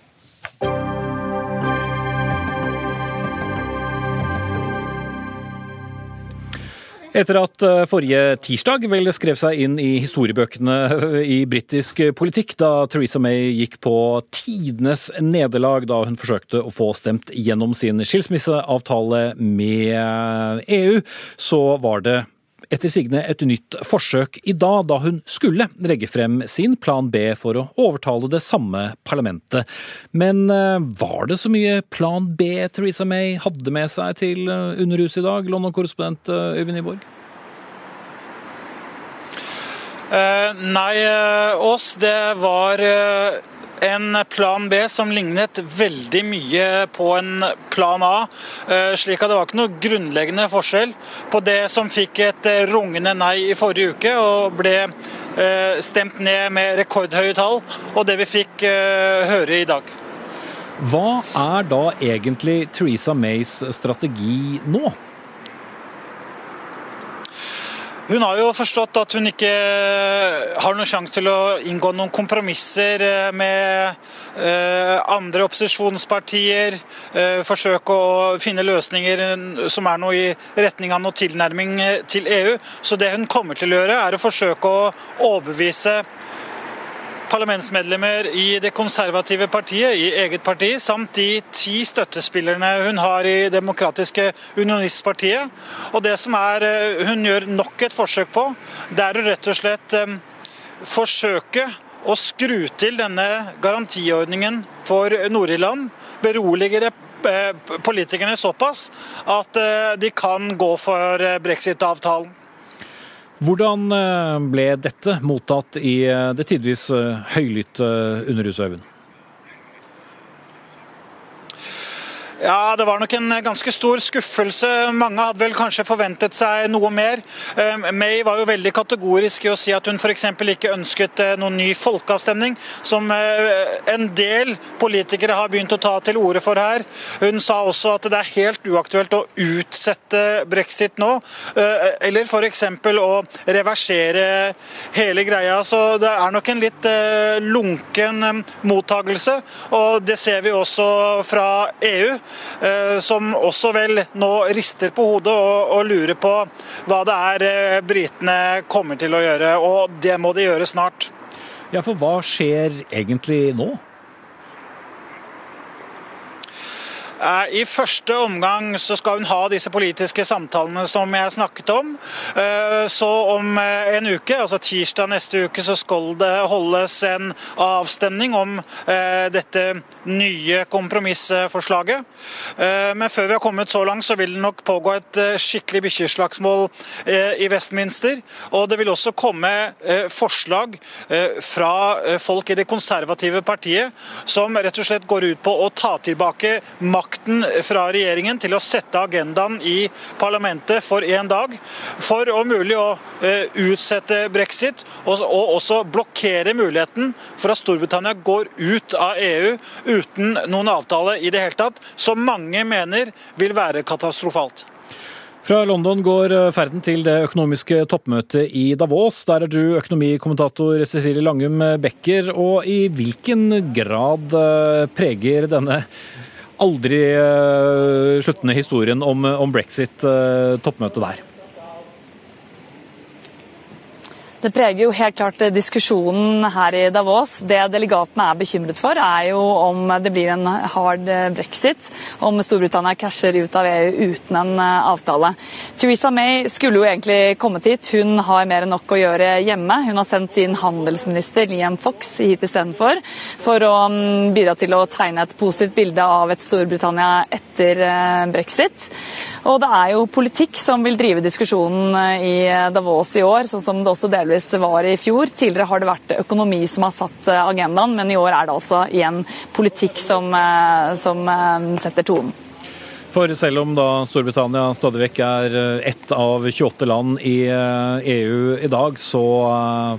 Etter at eh, forrige tirsdag vel skrev seg inn i historiebøkene i britisk politikk, da Theresa May gikk på tidenes nederlag da hun forsøkte å få stemt gjennom sin skilsmisseavtale med EU, så var det etter sigende et nytt forsøk i dag, da hun skulle legge frem sin plan B for å overtale det samme parlamentet. Men eh, var det så mye plan B Theresa May hadde med seg til eh, Underhuset i dag, London-korrespondent eh, Øyvind Nyborg? Uh, nei, Ås, det var eh, en plan B som lignet veldig mye på en plan A. eh, slik at det var ikke noe grunnleggende forskjell på det som fikk et eh, rungende nei i forrige uke og ble eh, stemt ned med rekordhøye tall, og det vi fikk høre i dag. Hva er da egentlig Theresa Mays strategi nå? Hun har jo forstått at hun ikke har noen sjanse til å inngå noen kompromisser eh, med eh, andre opposisjonspartier. eh, Forsøke å finne løsninger som er noe i retning av noe tilnærming eh, til EU. Så det hun kommer til å gjøre, er å forsøke å overbevise parlamentsmedlemmer i det konservative partiet, i eget parti, samt de ti støttespillerne hun har i Demokratiske unionistpartiet. Og det som er, eh, hun gjør nok et forsøk på, det er å rett og slett eh, forsøke å skru til denne garantiordningen for Nord-Irland. Berolige det eh, politikerne såpass at de kan gå for brexit-avtalen. Hvordan eh, ble dette mottatt i eh, det tidvis eh, høylytte Underhuset, Øyvind? Ja, det var nok en ganske stor skuffelse. Mange hadde vel kanskje forventet seg noe mer. Eh, May var jo veldig kategorisk i å si at hun f.eks. ikke ønsket eh, noen ny folkeavstemning, som eh, en del politikere har begynt å ta til orde for her. Hun sa også at det er helt uaktuelt å utsette brexit nå, eller f.eks. å reversere hele greia. Så det er nok en litt lunken mottagelse, og det ser vi også fra EU. Eh, som også vel nå rister på hodet og, og lurer på hva det er eh, britene kommer til å gjøre. Og det må de gjøre snart. Ja, for hva skjer egentlig nå? I første omgang så skal hun ha disse politiske samtalene som jeg snakket om. Eh, så om eh, en uke, altså tirsdag neste uke, så skal det holdes en avstemning om eh, dette nye kompromissforslaget. Men før vi har kommet så langt, så vil det nok pågå et skikkelig bikkjeslagsmål i Westminster. Og det vil også komme forslag fra folk i det konservative partiet som rett og slett går ut på å ta tilbake makten fra regjeringen til å sette agendaen i parlamentet for én dag, for om mulig å eh, utsette brexit og, også blokkere muligheten for at Storbritannia går ut av EU uten noen avtale i det hele tatt, som mange mener vil være katastrofalt. Fra London går eh, ferden til det økonomiske toppmøtet i Davos. Der er du økonomikommentator Cecilie Langum Becker. Og i hvilken grad eh, preger denne aldri sluttende historien om, om brexit, toppmøtet der? Det preger jo helt klart diskusjonen her i Davos. Det delegatene er bekymret for, er jo om det blir en hard brexit. Om Storbritannia krasjer ut av EU uten en avtale. Theresa May skulle jo egentlig kommet hit. Hun har mer enn nok å gjøre hjemme. Hun har sendt sin handelsminister Liam Fox hit istedenfor, for å mm, bidra til å tegne et positivt bilde av et Storbritannia etter eh, brexit. Og det er jo politikk som vil drive diskusjonen eh, i Davos i år, sånn som det også delvis var i fjor. Tidligere har det vært økonomi som har satt eh, agendaen, men i år er det altså igjen politikk som, eh, som eh, setter tonen. For selv om da Storbritannia stadig vekk er ett av 28 land i EU i dag, så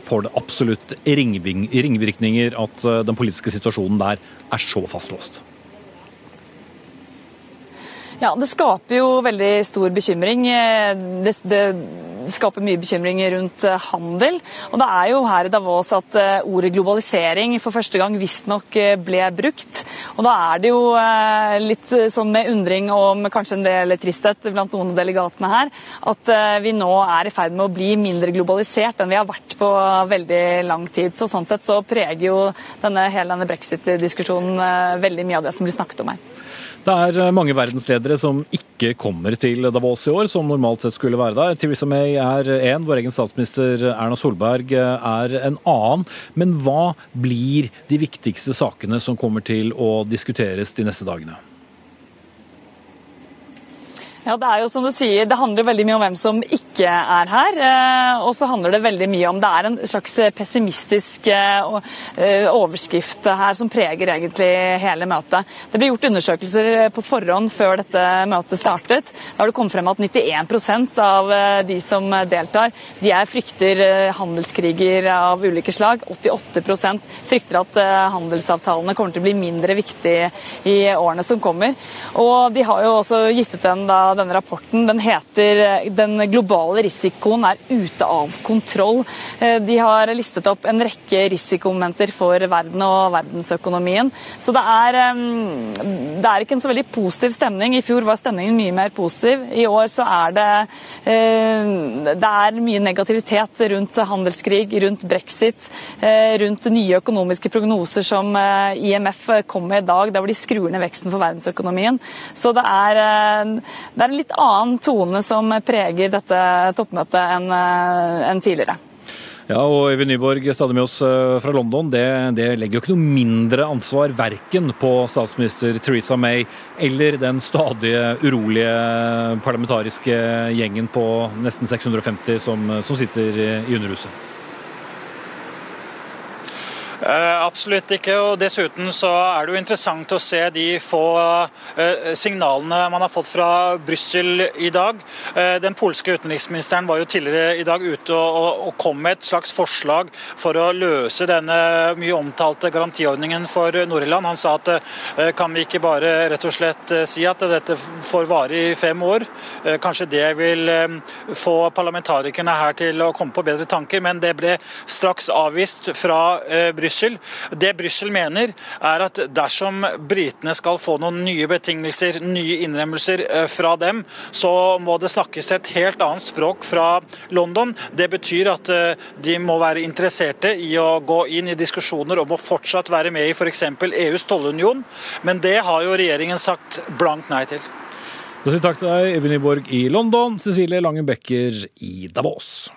får det absolutt ringvirkninger at den politiske situasjonen der er så fastlåst. Ja, Det skaper jo veldig stor bekymring. Det, det skaper mye bekymring rundt eh, handel. Og det er jo her i Davos at eh, ordet globalisering for første gang visstnok eh, ble brukt. Og da er det jo litt sånn med undring og kanskje en del tristhet blant noen av delegatene her, at vi nå er i ferd med å bli mindre globalisert enn vi har vært på veldig lang tid. Så sånn sett så preger jo denne, hele denne brexit-diskusjonen veldig mye av det som blir snakket om her. Det er eh, mange verdensledere som ikke kommer til Davos i år, som normalt sett skulle være der. Theresa May er én, vår egen statsminister Erna Solberg er en annen. Men hva blir de viktigste sakene som kommer til å diskuteres de neste dagene? Ja, Det er jo som du sier, det handler veldig mye om hvem som ikke er her. Eh, og så handler det veldig mye om det er en slags pessimistisk eh, eh, overskrift her som preger egentlig hele møtet. Det ble gjort undersøkelser på forhånd før dette møtet startet. Da har det kommet frem at 91% av de som deltar, de er frykter handelskriger av ulike slag. 88% frykter at handelsavtalene kommer til å bli mindre viktige i årene som kommer. Og de har jo også gitt ut en da denne rapporten. Den heter eh, 'Den globale risikoen er ute av kontroll'. Eh, de har listet opp en rekke risikomomenter for verden og verdensøkonomien. Så det er, eh, det er ikke en så veldig positiv stemning. I fjor var stemningen mye mer positiv. I år så er det, det er mye negativitet rundt handelskrig, rundt brexit, rundt nye økonomiske prognoser som IMF kom med i dag, der hvor de skrur ned veksten for verdensøkonomien. Så det er, det er en litt annen tone som preger dette toppmøtet enn eh, en tidligere. Ja, og Øyvind Nyborg, stadig med oss eh, fra London. Det, det legger jo ikke noe mindre ansvar verken på statsminister Theresa May eller den stadige urolige parlamentariske gjengen på nesten 650 som, som sitter i Underhuset. Eh, absolutt ikke. og Dessuten så er det jo interessant å se de få eh, signalene man har fått fra Brussel i dag. Eh, den polske utenriksministeren var jo tidligere i dag ute og, kom med et slags forslag for å løse denne mye omtalte garantiordningen for Nord-Irland. Han sa at kan vi ikke bare rett og slett si at dette får vare i fem år. Kanskje det vil få parlamentarikerne her til å komme på bedre tanker, men det ble straks avvist fra Brussel Brussel. Det Brussel mener, er at dersom britene skal få noen nye betingelser, nye innrømmelser eh, fra dem, så må det snakkes et helt annet språk fra London. Det betyr at eh, de må være interesserte i å gå inn i diskusjoner om å fortsatt være med i f.eks. EUs tollunion, men det har jo regjeringen sagt blankt nei til. Da sier takk til deg, Evin Nyborg i London, Cecilie Lange Becker i Davos.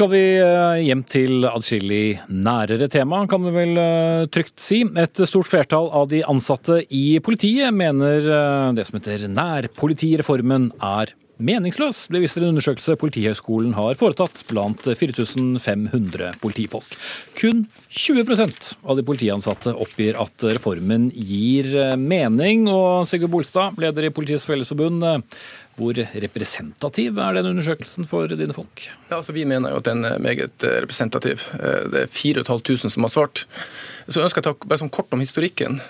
Skal vi eh, hjem til adskillig nærere tema, kan vi vel eh, trygt si. Et stort flertall av de ansatte i politiet mener eh, det som heter nærpolitireformen er meningsløs, Det viser en undersøkelse Politihøgskolen har foretatt blant 4500 politifolk. Kun 20% av de politiansatte oppgir at reformen gir mening. Og Sigurd Bolstad, leder i Politiets Fellesforbund, hvor representativ er den undersøkelsen for dine folk? Ja, altså Vi mener jo at den er meget eh, representativ. Eh, det er 4500 som har svart. Så jeg ønsker jeg å ta bare sånn kort om historikken.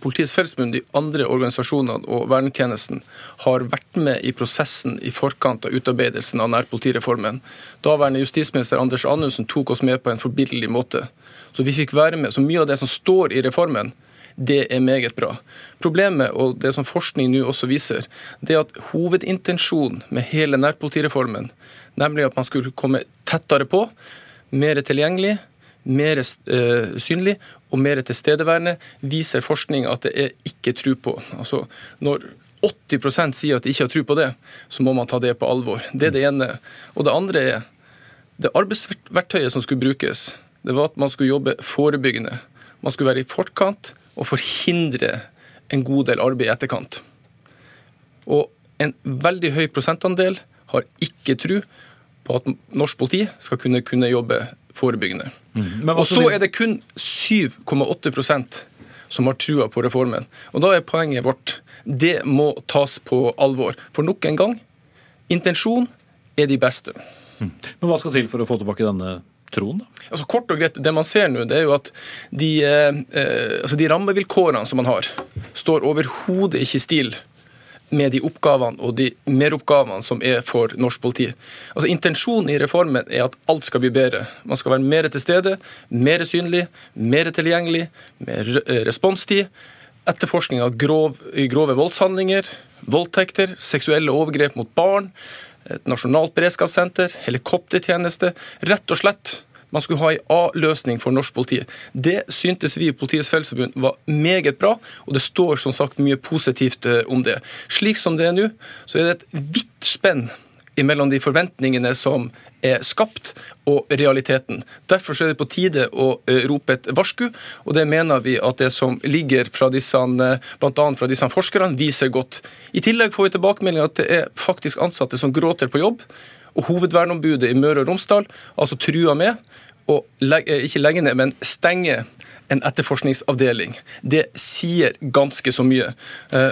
Politiets Fellesforbund, de andre organisasjonene og vernetjenesten har vært med i prosessen i forkant av utarbeidelsen av nærpolitireformen. Daværende justisminister Anders Anundsen tok oss med på en forbilledlig måte. Så vi fikk være med. Så mye av det som står i reformen, det er meget bra. Problemet, og det som forskning nå også viser, det er at hovedintensjonen med hele nærpolitireformen, nemlig at man skulle komme tettere på, mer tilgjengelig, mer uh, synlig og mer tilstedeværende, viser forskning at det er ikke tro på. Altså, når 80% sier at de ikke har tro på det, så må man ta det på alvor. Det er det ene. Og det andre er det arbeidsverktøyet som skulle brukes. Det var at man skulle jobbe forebyggende. Man skulle være i forkant å forhindre en god del arbeid i etterkant. Og en veldig høy prosentandel har ikke tro på at norsk politi skal kunne, kunne jobbe forebyggende. Mm. Og så er det kun 7,8% som har trua på reformen. Og da er poenget vårt det må tas på alvor. For nok en gang intensjon er de beste. Mm. Men hva skal til for å få tilbake denne troen? Altså Kort og greit, Det man ser nå, det er jo at de, eh, eh altså de rammevilkårene som man har, står overhodet ikke i stil med de oppgavene og de meroppgavene som er for norsk politi. Altså Intensjonen i reformen er at alt skal bli bedre. Man skal være mer til stede, mer synlig, mer tilgjengelig, mer eh, responstid. Etterforskning av grov, grove voldshandlinger, voldtekter, seksuelle overgrep mot barn et nasjonalt beredskapssenter, helikoptertjeneste. Rett og slett man skulle ha en A-løsning for norsk politi. Det syntes vi i Politiets Fellesforbund var meget bra, og det står som sagt mye positivt eh, om det. Slik som det er nå, så er det et vidt spenn mellom de forventningene som er skapt, og realiteten. Derfor er det på tide å eh, rope et varsku, og det mener vi at det som ligger fra disse, eh, blant annet fra disse forskerne, viser godt. I tillegg får vi tilbakemelding at det er faktisk ansatte som gråter på jobb. Og hovedverneombudet i Møre og Romsdal altså trua med å eh, ikke legge ned, men stenge en etterforskningsavdeling. Det sier ganske så mye.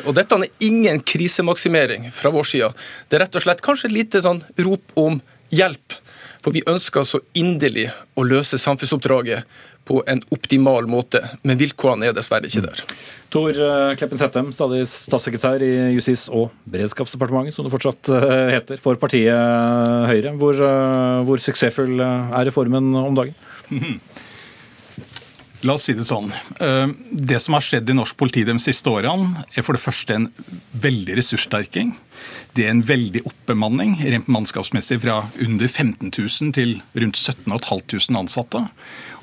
Og dette er ingen krisemaksimering fra vår side. Det er rett og slett kanskje et lite sånn rop om hjelp. For vi ønsker så inderlig å løse samfunnsoppdraget på en optimal måte, men vilkårene er dessverre ikke der. Tor eh, Kleppen Settem, stadig statssekretær i Justis- og beredskapsdepartementet, som det fortsatt eh, heter, for partiet Høyre. Hvor, eh, hvor suksessfull er reformen om dagen? La oss si det sånn. Det som har skjedd i norsk politi de siste årene, er for det første en veldig ressurssterking. Det er en veldig oppbemanning rent mannskapsmessig fra under 15 000 til rundt 17 500 ansatte.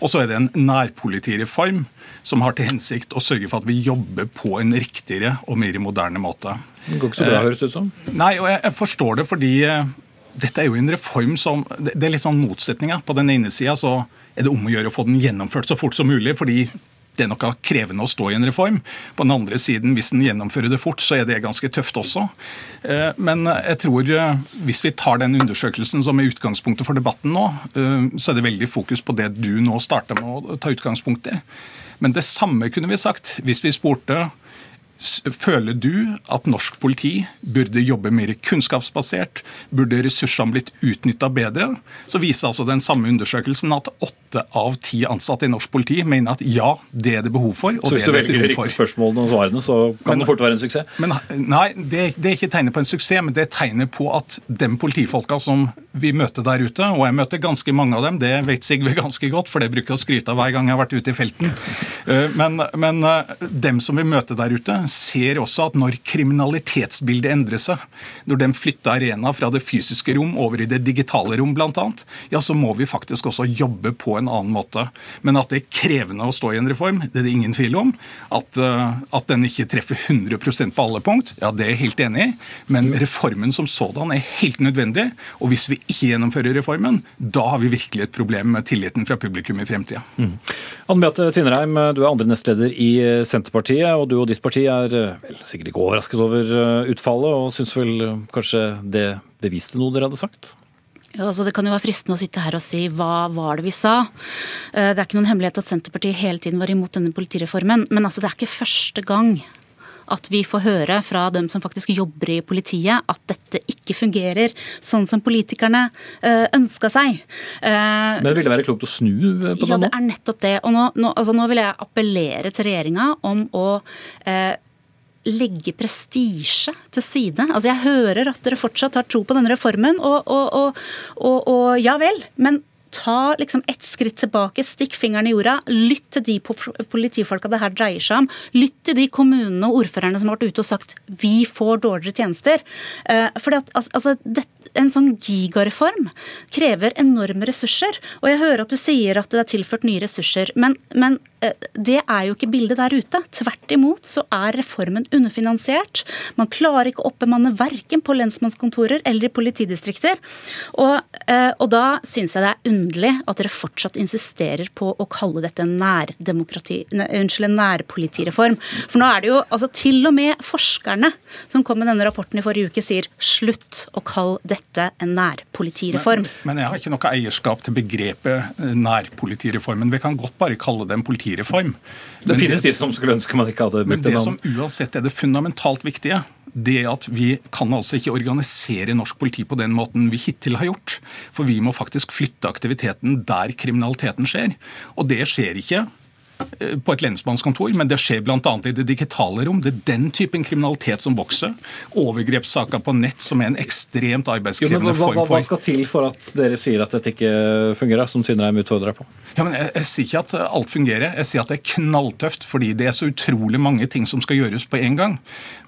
Og så er det en nærpolitireform som har til hensikt å sørge for at vi jobber på en riktigere og mer moderne måte. Det går ikke så bra, høres det ut som. Nei, og jeg forstår det fordi eh, dette er jo en reform som Det er litt sånn motsetninger. På den ene sida så er det om å gjøre å få den gjennomført så fort som mulig, fordi det er noe krevende å stå i en reform. På den andre siden, hvis en gjennomfører det fort, så er det ganske tøft også. Eh, men jeg tror eh, hvis vi tar den undersøkelsen som er utgangspunktet for debatten nå, eh, så er det veldig fokus på det du nå starter med å ta utgangspunkt i. Men det samme kunne vi sagt hvis vi spurte Føler du at norsk politi burde jobbe mer kunnskapsbasert? Burde ressursene blitt utnytta bedre? Så viser altså den samme undersøkelsen at åtte av ti ansatte i norsk politi mener at ja, det er det behov for. så hvis du velger de riktige spørsmålene og svarene, så kan men, det fort være en suksess? Men, nei, det, det, er ikke tegnet på en suksess, men det er tegnet på at de politifolka som vi møter der ute, og jeg møter ganske mange av dem, det vet Sigve ganske godt, for det bruker jeg å skryte av hver gang jeg har vært ute i felten. Eh, men, men eh, dem som vi møter der ute, ser også at når kriminalitetsbildet endrer seg, når de flytter arena fra det fysiske rom over i det digitale rom bl.a., ja, så må vi faktisk også jobbe på en annen måte. Men at det er krevende å stå i en reform, det er det ingen tvil om. At, uh, at den ikke treffer 100% på alle punkt, ja, det er jeg helt enig i. Men reformen som sådan er helt nødvendig. Og hvis vi ikke gjennomfører reformen, da har vi virkelig et problem med tilliten fra publikum i fremtida. Mm. Anne Beate Tvinnereim, du er andre nestleder i Senterpartiet, og du og ditt parti er Eh, vel, sikkert ikke overrasket over eh, utfallet, og syns vel eh, kanskje det beviste noe dere hadde sagt? Altså det kan jo være fristende å sitte her og si hva var det vi sa. Det er ikke noen hemmelighet at Senterpartiet hele tiden var imot denne politireformen. Men altså det er ikke første gang at vi får høre fra dem som faktisk jobber i politiet, at dette ikke fungerer sånn som politikerne ønska seg. Men det ville være klokt å snu på det nå? Ja, det er nettopp det. Og nå, nå, altså nå vil jeg appellere til regjeringa om å eh, legge prestisje til side. Altså Jeg hører at dere fortsatt har tro på denne reformen, og, og, og, og ja vel. men ta liksom ett skritt tilbake, stikk fingeren i jorda, lytt til de politifolka det her dreier seg om. Lytt til de kommunene og ordførerne som har vært ute og sagt vi får dårligere tjenester. Eh, for altså, en sånn gigareform krever enorme ressurser. Og jeg hører at du sier at det er tilført nye ressurser, men, men Eh, det er jo ikke bildet der ute. Tvert imot så er reformen underfinansiert. Man klarer ikke å oppbemanne verken på lensmannskontorer eller i politidistrikter. Og, eh, og da syns jeg det er underlig at dere fortsatt insisterer på å kalle dette en, unnskyld, en nærpolitireform. For nå er det jo altså til og med forskerne som kom med denne rapporten i forrige uke, sier slutt å kalle dette en nærpolitireform. Men, men jeg har ikke noe eierskap til begrepet eh, nærpolitireformen. Vi kan godt bare kalle det en politireform Det Det finnes de som skulle ønske man ikke hadde brukt det. Men det som uansett er det fundamentalt viktige, det er at vi kan altså ikke organisere norsk politi på den måten vi hittil har gjort. For vi må faktisk flytte aktiviteten der kriminaliteten skjer. Og det skjer ikke på et lensmannskontor, men det skjer bl.a. i det digitale rom. Det er den typen kriminalitet som vokser. Overgrepssaker på nett, som er en ekstremt arbeidskrevende jo, hva, form for Hva skal til for at dere sier at dette ikke fungerer, som Tvinnereim utfordrer på? Ja, men jeg, jeg, sier ikke at alt fungerer, jeg sier at det er knalltøft fordi det er så utrolig mange ting som skal gjøres på en gang.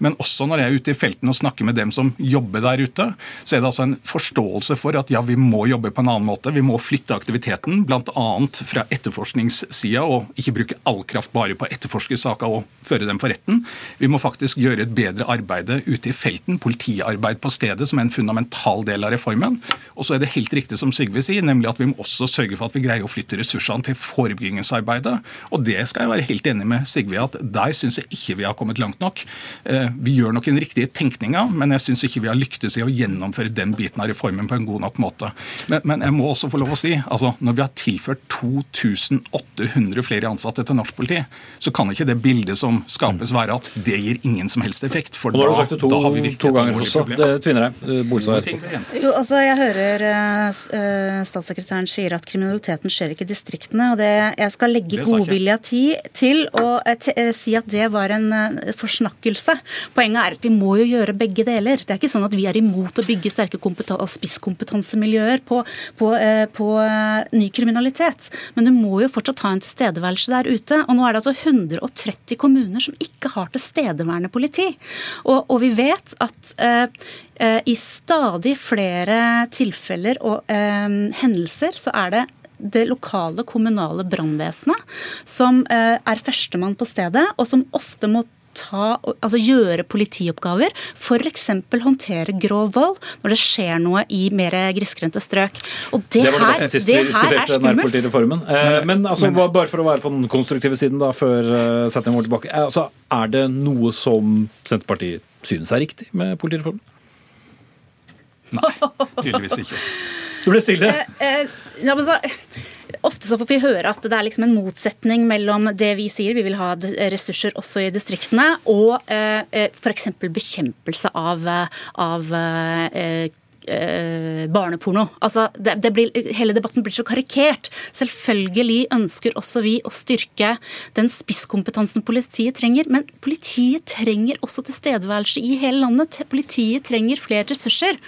Men også når jeg er ute i felten og snakker med dem som jobber der ute, så er det altså en forståelse for at ja, vi må jobbe på en annen måte. Vi må flytte aktiviteten, bl.a. fra etterforskningssida og ikke bruke all kraft bare på å etterforske saker og føre dem for retten. Vi må faktisk gjøre et bedre arbeid ute i felten, politiarbeid på stedet, som er en fundamental del av reformen. Og så er det helt riktig som Sigve sier, nemlig at vi må også sørge for at vi greier å flytte ressursene til forebyggingsarbeidet. Og det skal jeg være helt enig med Sigve at der syns jeg ikke vi har kommet langt nok. Eh, vi gjør nok den riktige tenkninga, men jeg syns ikke vi har lyktes i å gjennomføre den biten av reformen på en god nok måte. Men, men jeg må også få lov å si, altså når vi har tilført 2800 flere ansatte ansatte til norsk politi, så kan ikke det bildet som skapes være at det gir ingen som helst effekt. For da, to, da har vi virkelig to ganger også. Det tvinner deg. Jo, altså, jeg hører uh, statssekretæren sier at kriminaliteten skjer ikke i distriktene. og det, Jeg skal legge godvilja til å uh, si at det var en uh, forsnakkelse. Poenget er at vi må jo gjøre begge deler. Det er ikke sånn at vi er imot å bygge sterke spisskompetansemiljøer på, på, på ny kriminalitet. Men du må jo fortsatt ha en tilstedeværelse der der ute. Og nå er det altså 130 kommuner som ikke har tilstedeværende politi. Og, og vi vet at uh, uh, i stadig flere tilfeller og eh, hendelser så er det det lokale kommunale brannvesenet som er førstemann på stedet, og som ofte må ta, altså gjøre politioppgaver, f.eks. håndtere grov vold når det skjer noe i mer grisgrendte strøk. Og det, det var her, det sist det vi er diskuterte nærpolitireformen. Eh, men altså, men- bare for å være på den konstruktive siden da, før uh, setningen vår tilbake. Eh, altså, er det noe som Senterpartiet synes er riktig med politireformen? Nei, Tydeligvis ikke. Du ble stille. Eh, ja, men så, ofte så får vi høre at det er liksom en motsetning mellom det vi sier, vi vil ha ressurser også i distriktene, og eh, eh, f.eks. bekjempelse av, eh, av eh, eh, barneporno. Altså, det, det blir, hele debatten blir så karikert. Selvfølgelig ønsker også vi å styrke den spisskompetansen politiet trenger, men politiet trenger også tilstedeværelse i hele landet. Politiet trenger flere ressurser.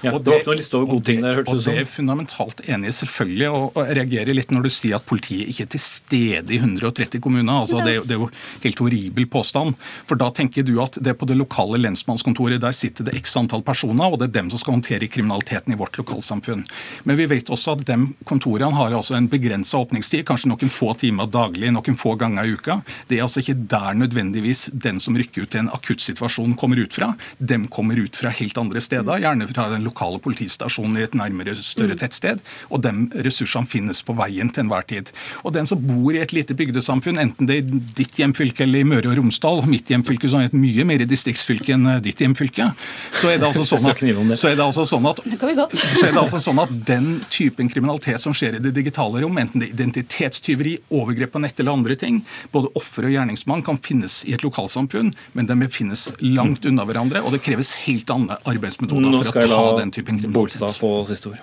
Ja, Og det var ikke noe liste over gode ting der, hørtes og det ut som. det er fundamentalt enig i, selvfølgelig. Og, og jeg reagerer litt når du sier at politiet ikke er til stede i 130 kommuner. altså Det, er det er jo helt horribel påstand. For da tenker du at det er på det lokale lensmannskontoret der sitter det x antall personer, og det er dem som skal håndtere kriminaliteten i vårt lokalsamfunn. Men vi vet også at de kontorene har altså en begrensa åpningstid, kanskje noen få timer daglig, noen få ganger i uka. Det er altså ikke der nødvendigvis den som rykker ut til en akuttsituasjon kommer ut fra. De kommer ut fra helt andre steder, gjerne fra den lokale politistasjonen i et nærmere større tettsted. Og de ressursene finnes på veien til enhver tid. Og den som bor i et lite bygdesamfunn, enten det er i ditt hjemfylke eller i Møre og Romsdal, mitt hjemfylke som er et mye mer distriktsfylke enn ditt hjemfylke, så er det altså sånn at, så er det altså sånn at så er det altså sånn at Den typen kriminalitet som skjer i det digitale rom, enten det er identitetstyveri, overgrep på nett eller andre ting, både offer og gjerningsmann kan finnes i et lokalsamfunn, men de finnes langt unna hverandre, og det kreves helt andre arbeidsmetoder for å ta den typen Bolstad kriminalitet. få siste ord.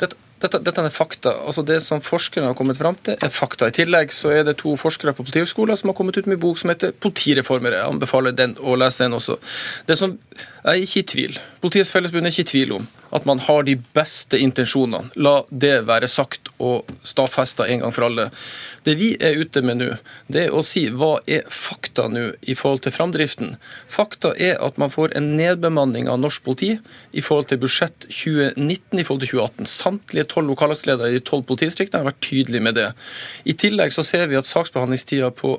Dette, dette, dette er fakta. Altså Det som forskerne har kommet fram til, er fakta. I tillegg så er det to forskere på Politihøgskolen som har kommet ut med en bok som heter 'Politireformer'. Jeg anbefaler den å lese den også. Det som jeg er ikke i tvil. Politiets Fellesforbund er ikke i tvil om at man har de beste intensjonene. La det være sagt og stadfesta en gang for alle. Det vi er ute med nå, det er å si hva er fakta nå i forhold til framdriften. Fakta er at man får en nedbemanning av norsk politi i forhold til budsjett 2019 i forhold til 2018. Samtlige tolv lokallagsledere i de tolv politidistriktene har vært tydelige med det. I tillegg så ser vi at saksbehandlingstida på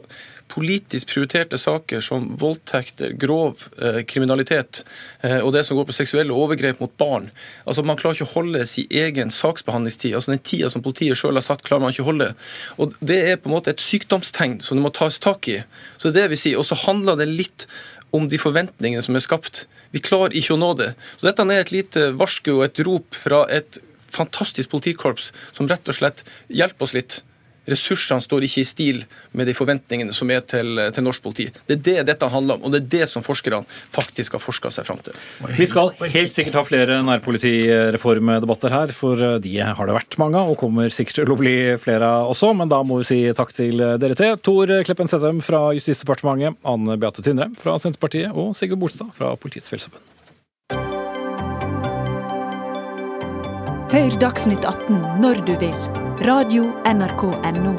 politisk prioriterte saker som voldtekter, grov eh, kriminalitet eh, og det som går på seksuelle overgrep mot barn. Altså Man klarer ikke å holde sin egen saksbehandlingstid. altså Den tida som politiet sjøl har satt, klarer man ikke å holde. Og Det er på en måte et sykdomstegn som det må tas tak i. Så det vil si, Og så handler det litt om de forventningene som er skapt. Vi klarer ikke å nå det. Så dette er et lite varsku og et rop fra et fantastisk politikorps som rett og slett hjelper oss litt. Ressursene står ikke i stil med de forventningene som er til, til norsk politi. Det er det dette handler om, og det er det som forskerne faktisk har forska seg fram til. Vi skal helt sikkert ha flere nærpolitireformdebatter her, for de har det vært mange av, og kommer sikkert til å bli flere av også. Men da må vi si takk til dere til. Tor Kleppen Settem fra Justisdepartementet, Anne Beate Tindre fra Senterpartiet og Sigurd Bolstad fra Politiets Fellesforbund. Hør Dagsnytt 18 når du vil. Radio NRK Radio.nrk.no.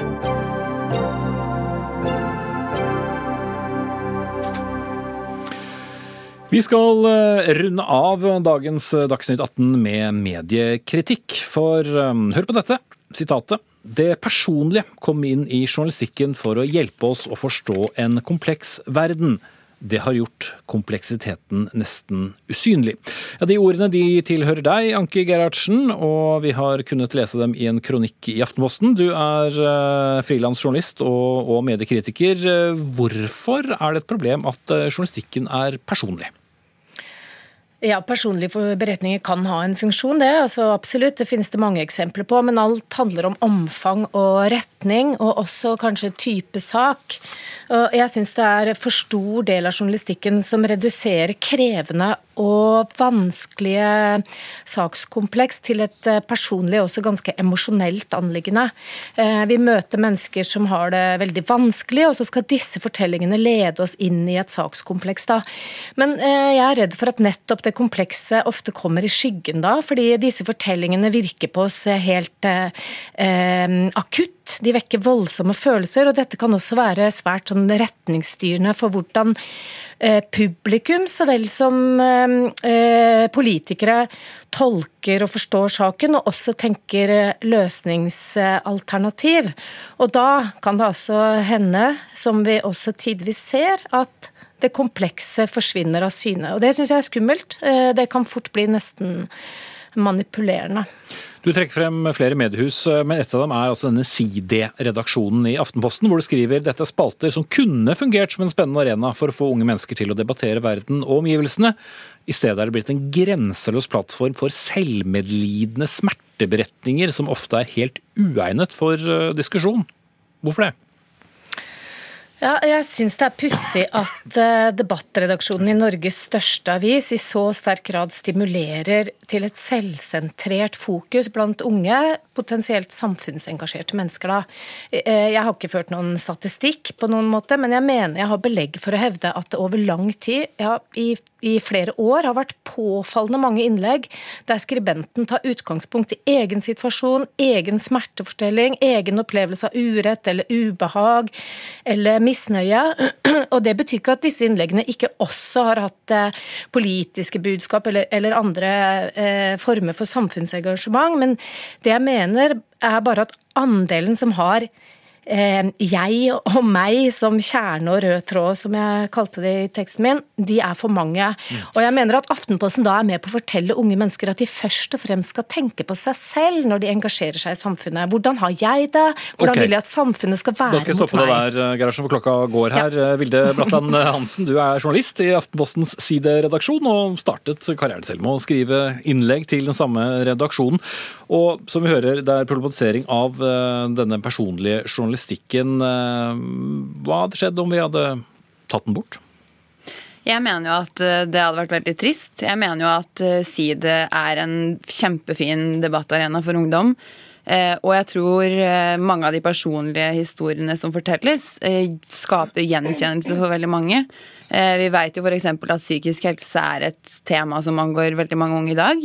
Vi skal eh, runde av dagens Dagsnytt 18 med mediekritikk, for eh, hør på dette. Sitatet. Det personlige kom inn i journalistikken for å hjelpe oss å forstå en kompleks verden. Det har gjort kompleksiteten nesten usynlig. Ja, De ordene de tilhører deg, Anki Gerhardsen, og vi har kunnet lese dem i en kronikk i Aftenposten. Du er uh, frilansjournalist og, og mediekritiker. Eh, Hvorfor er det et problem at eh, journalistikken er personlig? Ja, Personlige beretninger kan ha en funksjon, det. altså Absolutt, det finnes det mange eksempler på. Men alt handler om omfang og retning, og også kanskje type sak. Og jeg syns det er for stor del av journalistikken som reduserer krevende og vanskelige sakskompleks til et eh, personlig og også ganske emosjonelt anliggende. Eh, Vi møter mennesker som har det veldig vanskelig, og så skal disse fortellingene lede oss inn i et sakskompleks. da. Men eh, jeg er redd for at nettopp det komplekse ofte kommer i skyggen da, fordi disse fortellingene virker på oss helt eh, eh, De vekker voldsomme følelser, og dette kan også være svært sånn retningsstyrende for hvordan eh, publikum så vel som eh, eh, politikere tolker og forstår saken, og også tenker løsningsalternativ. Og da kan det altså hende, som vi også tidvis ser, at det komplekse forsvinner av syne. Og det syns jeg er skummelt. Det kan fort bli nesten manipulerende. Du trekker frem flere mediehus, eh, men et av dem er altså denne Side-redaksjonen i Aftenposten, hvor du skriver dette er spalter som kunne fungert som en spennende arena for å få unge mennesker til å debattere verden og omgivelsene. I stedet er det blitt en grenseløs plattform for selvmedlidende smerteberetninger som ofte er helt uegnet for eh, diskusjon. Hvorfor det? Ja, jeg syns det er pussig at uh, debattredaksjonen i Norges største avis i så sterk grad stimulerer til et selvsentrert fokus blant unge, potensielt samfunnsengasjerte mennesker. Da. Uh, jeg har ikke ført noen statistikk på noen måte, men jeg mener jeg har belegg for å hevde at det over lang tid, ja, i i flere år har vært påfallende mange innlegg der skribenten tar utgangspunkt i egen situasjon, egen smertefortelling, egen opplevelse av urett eller ubehag eller misnøye. Og Det betyr ikke at disse innleggene ikke også har hatt eh, politiske budskap eller, eller andre eh, former for samfunnsengasjement, men det jeg mener er bare at andelen som har jeg og meg som kjerne og rød tråd, som jeg kalte det i teksten min, de er for mange. Mm. Og jeg mener at Aftenposten da er med på å fortelle unge mennesker at de først og fremst skal tenke på seg selv når de engasjerer seg i samfunnet. Hvordan har jeg det? Hvordan okay. vil jeg at samfunnet skal være mot meg? Da skal jeg stoppe deg der, eh, Gerhardsen, for klokka går her. Ja. Eh, Vilde Bratland Hansen, du er journalist i Aftenpostens sideredaksjon og startet karrieren selv med å skrive innlegg til den samme redaksjonen. Og som vi hører, det er problematisering av denne personlige journalistikken journalistikken. Eh, hva hadde skjedd om vi hadde tatt den bort? Jeg mener jo at eh, det hadde vært veldig trist. Jeg mener jo at eh, Side er en kjempefin debattarena for ungdom. Og jeg tror mange av de personlige historiene som fortelles, skaper gjenkjennelse for veldig mange. Vi vet jo f.eks. at psykisk helse er et tema som angår veldig mange unge i dag.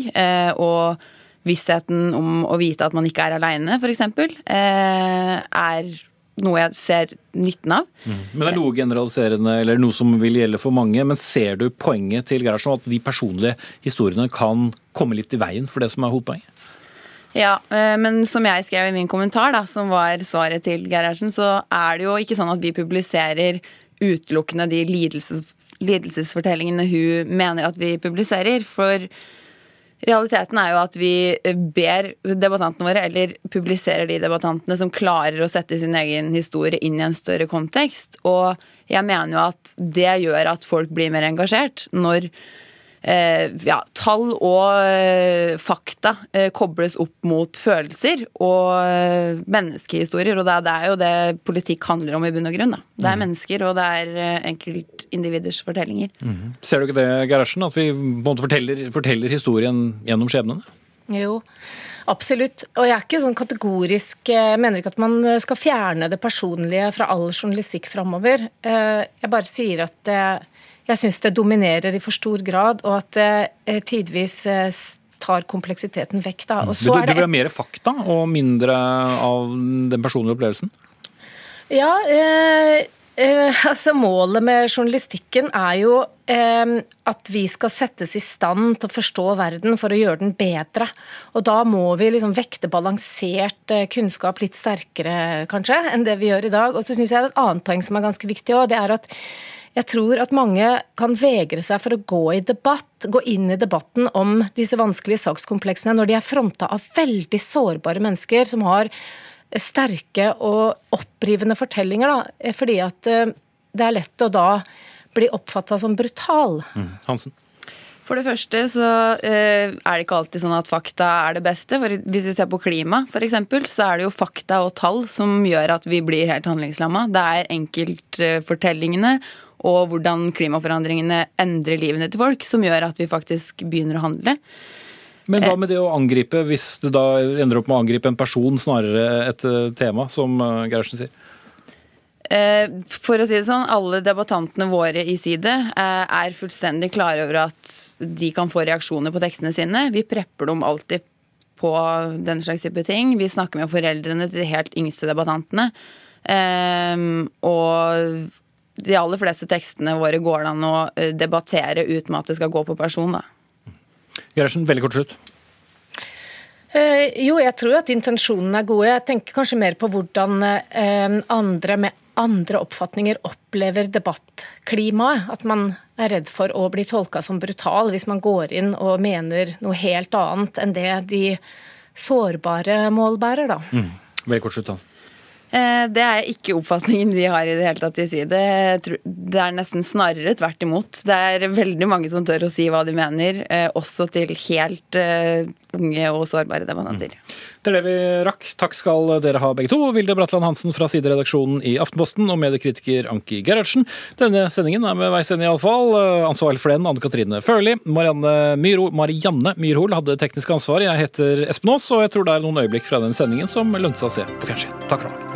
Og vissheten om å vite at man ikke er aleine, f.eks., er noe jeg ser nytten av. Mm. Men det er noe generaliserende, eller noe som vil gjelde for mange. Men ser du poenget til Gerhardsen, at de personlige historiene kan komme litt i veien for det som er hovedpoenget? Ja, eh, men som jeg skrev i min kommentar, da, som var svaret til Gerhardsen, så er det jo ikke sånn at vi publiserer utelukkende de lidelses, lidelsesfortellingene hun mener at vi publiserer. For Realiteten er jo at vi eh, ber debattantene våre, eller publiserer de debattantene som klarer å sette sin egen historie inn i en større kontekst. Og jeg mener jo at det gjør at folk blir mer engasjert. Når ja, tall og eh, fakta eh, kobles opp mot følelser og eh, menneskehistorier. Og det, det, er jo det politikk handler om i bunn og grunn. Da. Det er mm. mennesker, og det er eh, enkeltindividers fortellinger. Mm. Ser du ikke det, Gerhardsen, at vi forteller, forteller historien gjennom skjebnene? Jo, absolutt. Og jeg er ikke sånn kategorisk Jeg mener ikke at man skal fjerne det personlige fra all journalistikk framover. Jeg bare sier at jeg syns det dominerer i for stor grad, og at det eh, tidvis eh, tar kompleksiteten vekk. Da. du, du, du vil ha mer fakta og mindre av den personlige opplevelsen? Ja, eh, eh, altså målet med journalistikken er jo eh, at vi skal settes i stand til å forstå verden for å gjøre den bedre. Og da må vi liksom vekte balansert eh, kunnskap litt sterkere, kanskje, enn det vi gjør i dag. Og så syns jeg et annet poeng som er ganske viktig òg, det er at jeg tror at mange kan vegre seg for å gå i debatt, gå inn i debatten om disse vanskelige sakskompleksene når de er fronta av veldig sårbare mennesker som har sterke og opprivende fortellinger. Da, fordi at eh, det er lett å da bli oppfatta som brutal. Mm. Hansen? For det første så eh, er det ikke alltid sånn at fakta er det beste. For hvis vi ser på klima f.eks., så er det jo fakta og tall som gjør at vi blir helt handlingslamma. Det er enkeltfortellingene og hvordan klimaforandringene endrer livene til folk, som gjør at vi faktisk begynner å handle. Men hva med det å angripe, hvis det da ender opp med å angripe en person snarere et eh, tema, som eh, Gerhardsen sier? Eh, for å si det sånn, alle debattantene våre i Side eh, er fullstendig klare over at de kan få reaksjoner på tekstene sine. Vi prepper dem alltid på den slags type ting. Vi snakker med foreldrene til de helt yngste debattantene. Eh, og de aller fleste tekstene våre går det an å debattere uten at det skal gå på person. da. Gerhardsen, veldig kort slutt. Eh, jo, jeg tror at intensjonene er gode. Jeg tenker kanskje mer på hvordan eh, andre med andre oppfatninger opplever debattklimaet. At man er redd for å bli tolka som brutal hvis man går inn og mener noe helt annet enn det de sårbare mål bærer, da. Mm. Veldig kort slutt, Hans. Eh, det er ikke oppfatningen vi har i det hele tatt i side. Det er nesten snarere tvert imot. Det er veldig mange som tør å si hva de mener, eh, også til helt eh, unge og sårbare debattanter. Mm. Det er det vi rakk. Takk skal dere ha begge to. Vilde Bratland Hansen fra sideredaksjonen i Aftenposten og mediekritiker Anki Gerhardsen. Denne sendingen er med veis ende, iallfall. Ansvarlig for den Anne Katrine Førli. Marianne, Myro, Marianne Myrhol hadde teknisk ansvar. Jeg heter Espen Aas, og jeg tror det er noen øyeblikk fra den sendingen som lønte seg å se på fjernsyn. Takk for nå.